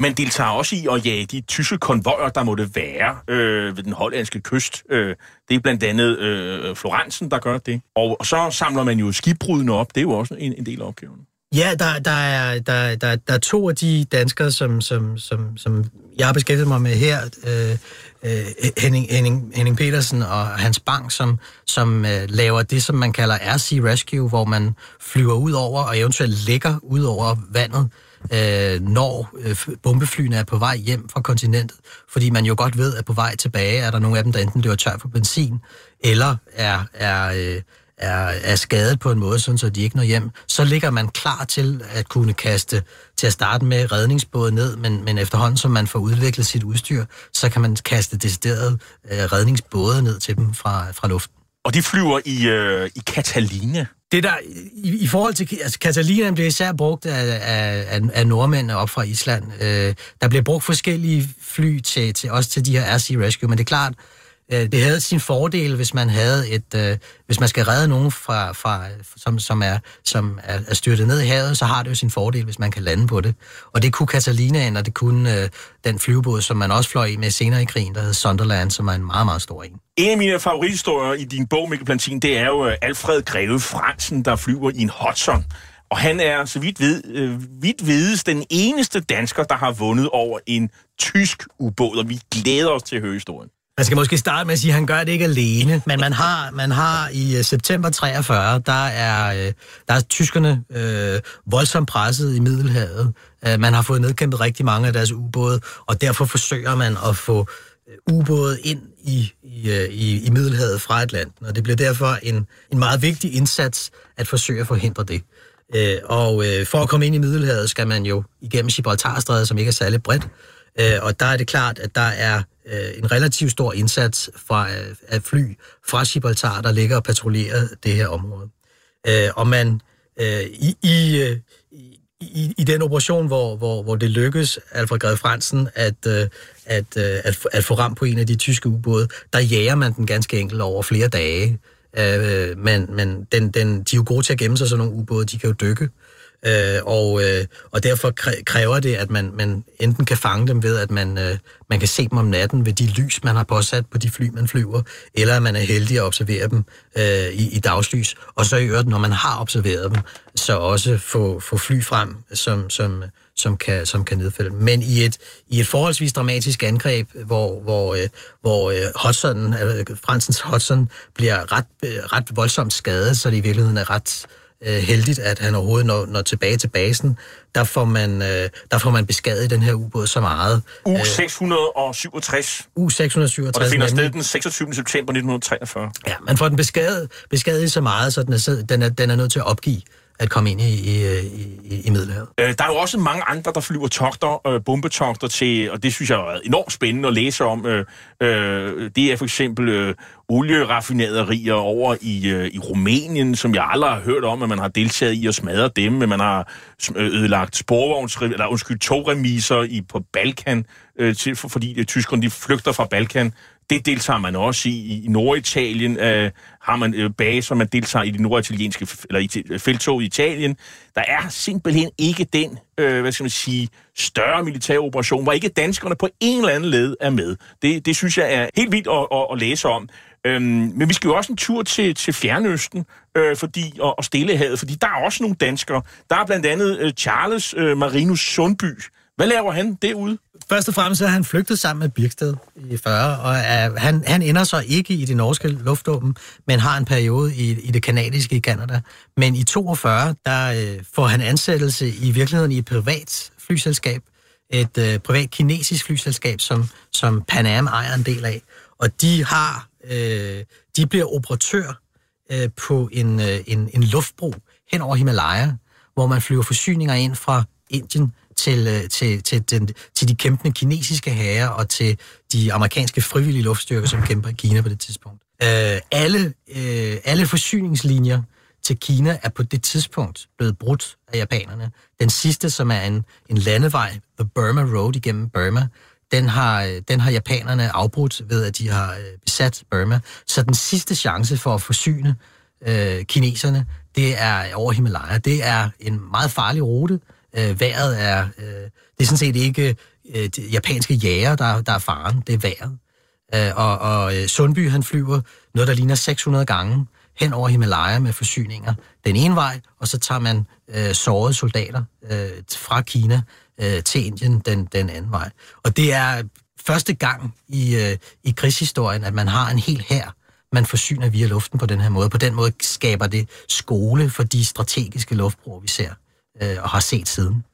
Man deltager også i at jage de tyske konvojer, der måtte være øh, ved den hollandske kyst. Øh, det er blandt andet øh, Florensen, der gør det. Og, og så samler man jo skibbrudene op. Det er jo også en, en del af opgaven. Ja, der, der, er, der, der, der er to af de danskere, som, som, som, som jeg har beskæftiget mig med her. Øh, øh, Henning, Henning, Henning Petersen og Hans Bang, som, som øh, laver det, som man kalder RC Rescue, hvor man flyver ud over og eventuelt ligger ud over vandet, øh, når øh, bombeflyene er på vej hjem fra kontinentet. Fordi man jo godt ved, at på vej tilbage er der nogle af dem, der enten løber tør for benzin, eller er... er øh, er, er skadet på en måde, sådan så de ikke når hjem, så ligger man klar til at kunne kaste til at starte med redningsbåde ned, men, men efterhånden som man får udviklet sit udstyr, så kan man kaste decideret øh, redningsbåde ned til dem fra, fra luften. Og de flyver i, øh, i Catalina. Det der, i, i forhold til, altså Catalina bliver især brugt af, af, af, af nordmændene op fra Island. Øh, der bliver brugt forskellige fly til, til også til de her RC Rescue, men det er klart, øh, Øh, det havde sin fordel, hvis man havde et, øh, hvis man skal redde nogen fra, fra som, som, er, som er, er styrtet ned i havet, så har det jo sin fordel, hvis man kan lande på det. Og det kunne Catalinaen, og det kunne øh, den flyvebåd, som man også fløj i med senere i krigen, der hed Sunderland, som er en meget, meget stor en. En af mine favorithistorier i din bog, Mikkel Plantin, det er jo øh, Alfred Greve Fransen, der flyver i en Hudson. Og han er, så vidt, ved, øh, vidt vides, den eneste dansker, der har vundet over en tysk ubåd, og vi glæder os til at høre historien. Man skal måske starte med at sige, at han gør det ikke alene, men man har, man har i øh, september 43, der er, øh, der er tyskerne øh, voldsomt presset i Middelhavet. Øh, man har fået nedkæmpet rigtig mange af deres ubåde, og derfor forsøger man at få ubåde ind i, i, i, i Middelhavet fra Atlanten, og det bliver derfor en, en meget vigtig indsats at forsøge at forhindre det. Uh, og for at komme ind i Middelhavet skal man jo igennem Gibraltarstrædet, som ikke er særlig bredt, uh, og der er det klart, at der er øh, en relativt stor indsats fra øh, af fly fra Gibraltar, der ligger og patruljerer det her område. Øh, og man øh, i, i, øh, i, i den operation, hvor, hvor, hvor det lykkes Alfred Grede Fransen at, øh, at, øh, at, at få ram på en af de tyske ubåde, der jager man den ganske enkelt over flere dage. Øh, men men den, den, de er jo gode til at gemme sig, sådan nogle ubåde, de kan jo dykke. Øh, Øh, og, øh, og derfor kræver det, at man, man enten kan fange dem ved, at man, øh, man kan se dem om natten ved de lys, man har påsat på de fly, man flyver, eller at man er heldig at observere dem øh, i, i dagslys. Og så i øvrigt, når man har observeret dem, så også få, få fly frem, som, som, som kan, som kan nedfælde dem. Men i et, i et forholdsvis dramatisk angreb, hvor, hvor, øh, hvor øh, Hudson, øh, Fransens Hudson bliver ret, øh, ret voldsomt skadet, så det i virkeligheden er ret øh, heldigt, at han overhovedet når, når tilbage til basen. Der får man, øh, der får man beskadiget den her ubåd så meget. U-667. U-667. Og det finder sted den 26. september 1943. Ja, man får den beskadiget, beskadiget så meget, så den er, den, er, den er nødt til at opgive at komme ind i, i, i, i Middelhavet. Øh, der er jo også mange andre, der flyver togter, øh, bombetogter til, og det synes jeg er enormt spændende at læse om. Øh, øh, det er for eksempel øh, olieraffinaderier over i, øh, i Rumænien, som jeg aldrig har hørt om, at man har deltaget i at smadre dem, men man har øh, ødelagt sporvogns, eller undskyld, togremiser i, på Balkan, øh, til, for, fordi øh, tyskerne de flygter fra Balkan det deltager man også i. I Norditalien øh, har man øh, baser, man deltager i de norditalienske eller i feltog i Italien. Der er simpelthen ikke den, øh, hvad skal man sige, større militære operation, hvor ikke danskerne på en eller anden led er med. Det, det synes jeg er helt vildt at, at, at læse om. Øhm, men vi skal jo også en tur til, til Fjernøsten øh, fordi, og, og Stillehavet, fordi der er også nogle danskere. Der er blandt andet øh, Charles øh, Marinus Sundby. Hvad laver han derude? Først og fremmest er han flygtet sammen med Birksted i 40, og er, han, han ender så ikke i det norske luftåben, men har en periode i, i det kanadiske i Kanada. Men i 42, der øh, får han ansættelse i virkeligheden i et privat flyselskab, et øh, privat kinesisk flyselskab, som, som Pan Am ejer en del af. Og de har, øh, de bliver operatør øh, på en, øh, en, en luftbro hen over Himalaya, hvor man flyver forsyninger ind fra Indien til, øh, til, til, den, til de kæmpende kinesiske herrer og til de amerikanske frivillige luftstyrker, som kæmper i Kina på det tidspunkt. Øh, alle, øh, alle forsyningslinjer til Kina er på det tidspunkt blevet brudt af japanerne. Den sidste, som er en, en landevej, The Burma Road igennem Burma, den har, øh, den har japanerne afbrudt ved, at de har øh, besat Burma. Så den sidste chance for at forsyne øh, kineserne, det er over Himalaya. Det er en meget farlig rute, Øh, Øh, vejret er... Øh, det er sådan set ikke øh, de japanske jæger, der, der er faren. Det er vejret. Øh, og og øh, Sundby, han flyver noget, der ligner 600 gange hen over Himalaya med forsyninger den ene vej, og så tager man øh, sårede soldater øh, fra Kina øh, til Indien den, den anden vej. Og det er første gang i, øh, i krigshistorien, at man har en hel hær, man forsyner via luften på den her måde. På den måde skaber det skole for de strategiske luftbroer, vi ser øh, og har set siden.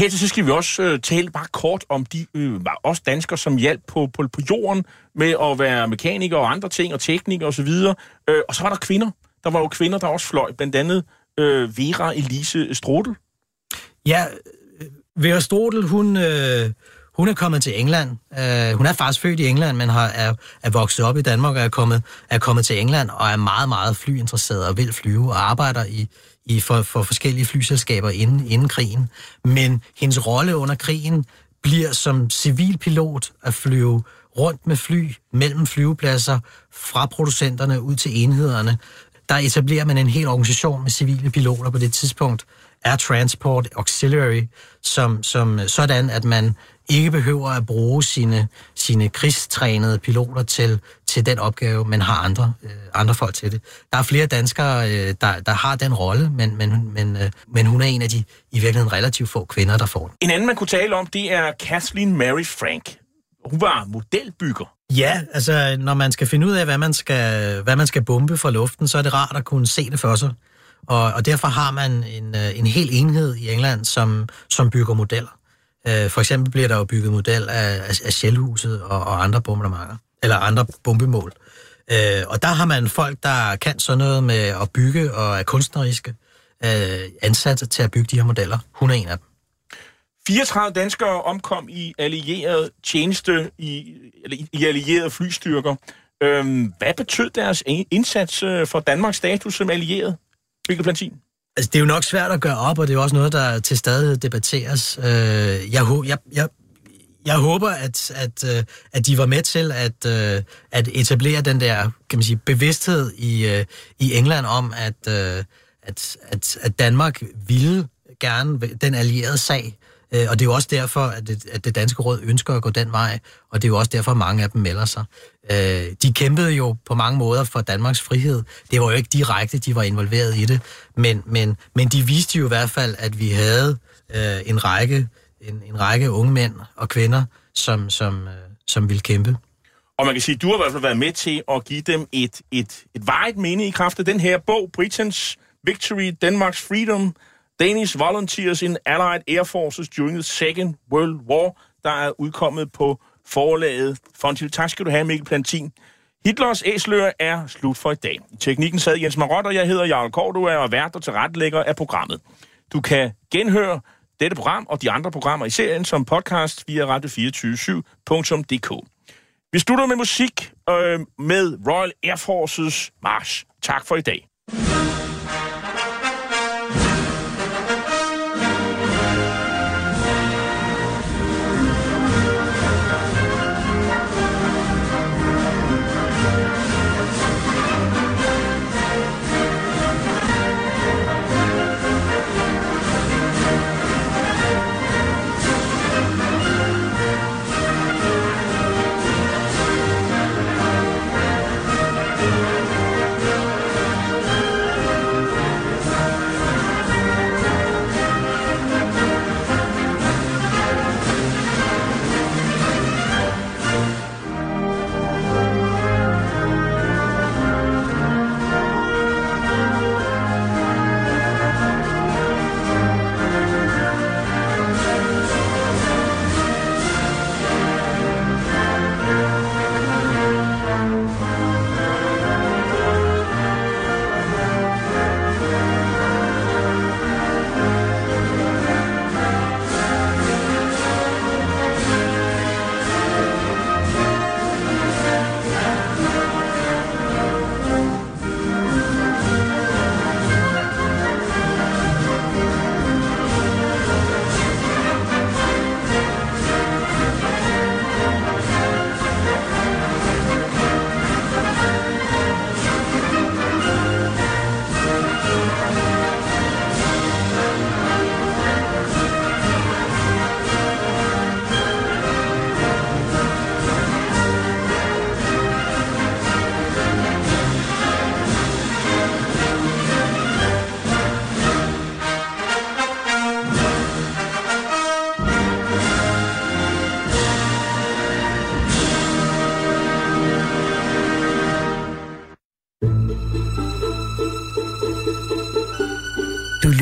Her til så skal vi også øh, tale bare kort om de øh, også danskere, som hjalp på, på, på jorden med at være mekanikere og andre ting, og teknikere osv. Og, øh, og så var der kvinder. Der var jo kvinder, der også fløj. Blandt andet øh, Vera Elise Strodel. Ja, øh, Vera Strodel, hun, øh, hun er kommet til England. Øh, hun er faktisk født i England, men har, er, er vokset op i Danmark og er kommet, er kommet til England og er meget, meget flyinteresseret og vil flyve og arbejder i, i for, for forskellige flyselskaber inden, inden krigen. Men hendes rolle under krigen bliver som civilpilot at flyve rundt med fly mellem flyvepladser fra producenterne ud til enhederne. Der etablerer man en hel organisation med civile piloter på det tidspunkt, Air Transport Auxiliary, som, som sådan, at man ikke behøver at bruge sine, sine krigstrænede piloter til, til den opgave, men har andre, øh, andre folk til det. Der er flere danskere, øh, der, der har den rolle, men, men, men, øh, men hun er en af de i virkeligheden relativt få kvinder, der får den. En anden, man kunne tale om, det er Kathleen Mary Frank. Hun var modelbygger. Ja, altså når man skal finde ud af, hvad man skal, hvad man skal bombe fra luften, så er det rart at kunne se det for sig. Og, og derfor har man en, øh, en hel enhed i England, som, som bygger modeller. Øh, for eksempel bliver der jo bygget model af, af, Shellhuset og, og andre bombardementer, eller andre bombemål. Øh, og der har man folk, der kan sådan noget med at bygge og er kunstneriske øh, ansatte til at bygge de her modeller. Hun er en af dem. 34 danskere omkom i allieret tjeneste i, eller i, allieret allierede flystyrker. Øhm, hvad betød deres indsats øh, for Danmarks status som allieret? Mikkel plantin? Altså, det er jo nok svært at gøre op, og det er jo også noget, der til stadighed debatteres. Øh, jeg, jeg, jeg, jeg håber, at, at, øh, at de var med til at, øh, at etablere den der kan man sige, bevidsthed i, øh, i England om, at, at, at, at Danmark ville gerne den allierede sag. Øh, og det er jo også derfor, at det, at det danske råd ønsker at gå den vej, og det er jo også derfor, at mange af dem melder sig. Øh, de kæmpede jo på mange måder for Danmarks frihed. Det var jo ikke direkte, de var involveret i det, men, men, men de viste jo i hvert fald, at vi havde øh, en, række, en, en række unge mænd og kvinder, som, som, øh, som ville kæmpe. Og man kan sige, at du har i hvert fald været med til at give dem et, et, et varigt mening i kraft af den her bog, Britain's Victory, Denmark's Freedom, Danish Volunteers in Allied Air Forces During the Second World War, der er udkommet på forlaget Fontil. Tak skal du have, Mikkel Plantin. Hitlers æsler er slut for i dag. I teknikken sad Jens Marot, og jeg hedder Jarl Kordua og er vært og tilrettelægger af programmet. Du kan genhøre dette program og de andre programmer i serien som podcast via radio247.dk. Vi slutter med musik øh, med Royal Air Forces March. Tak for i dag.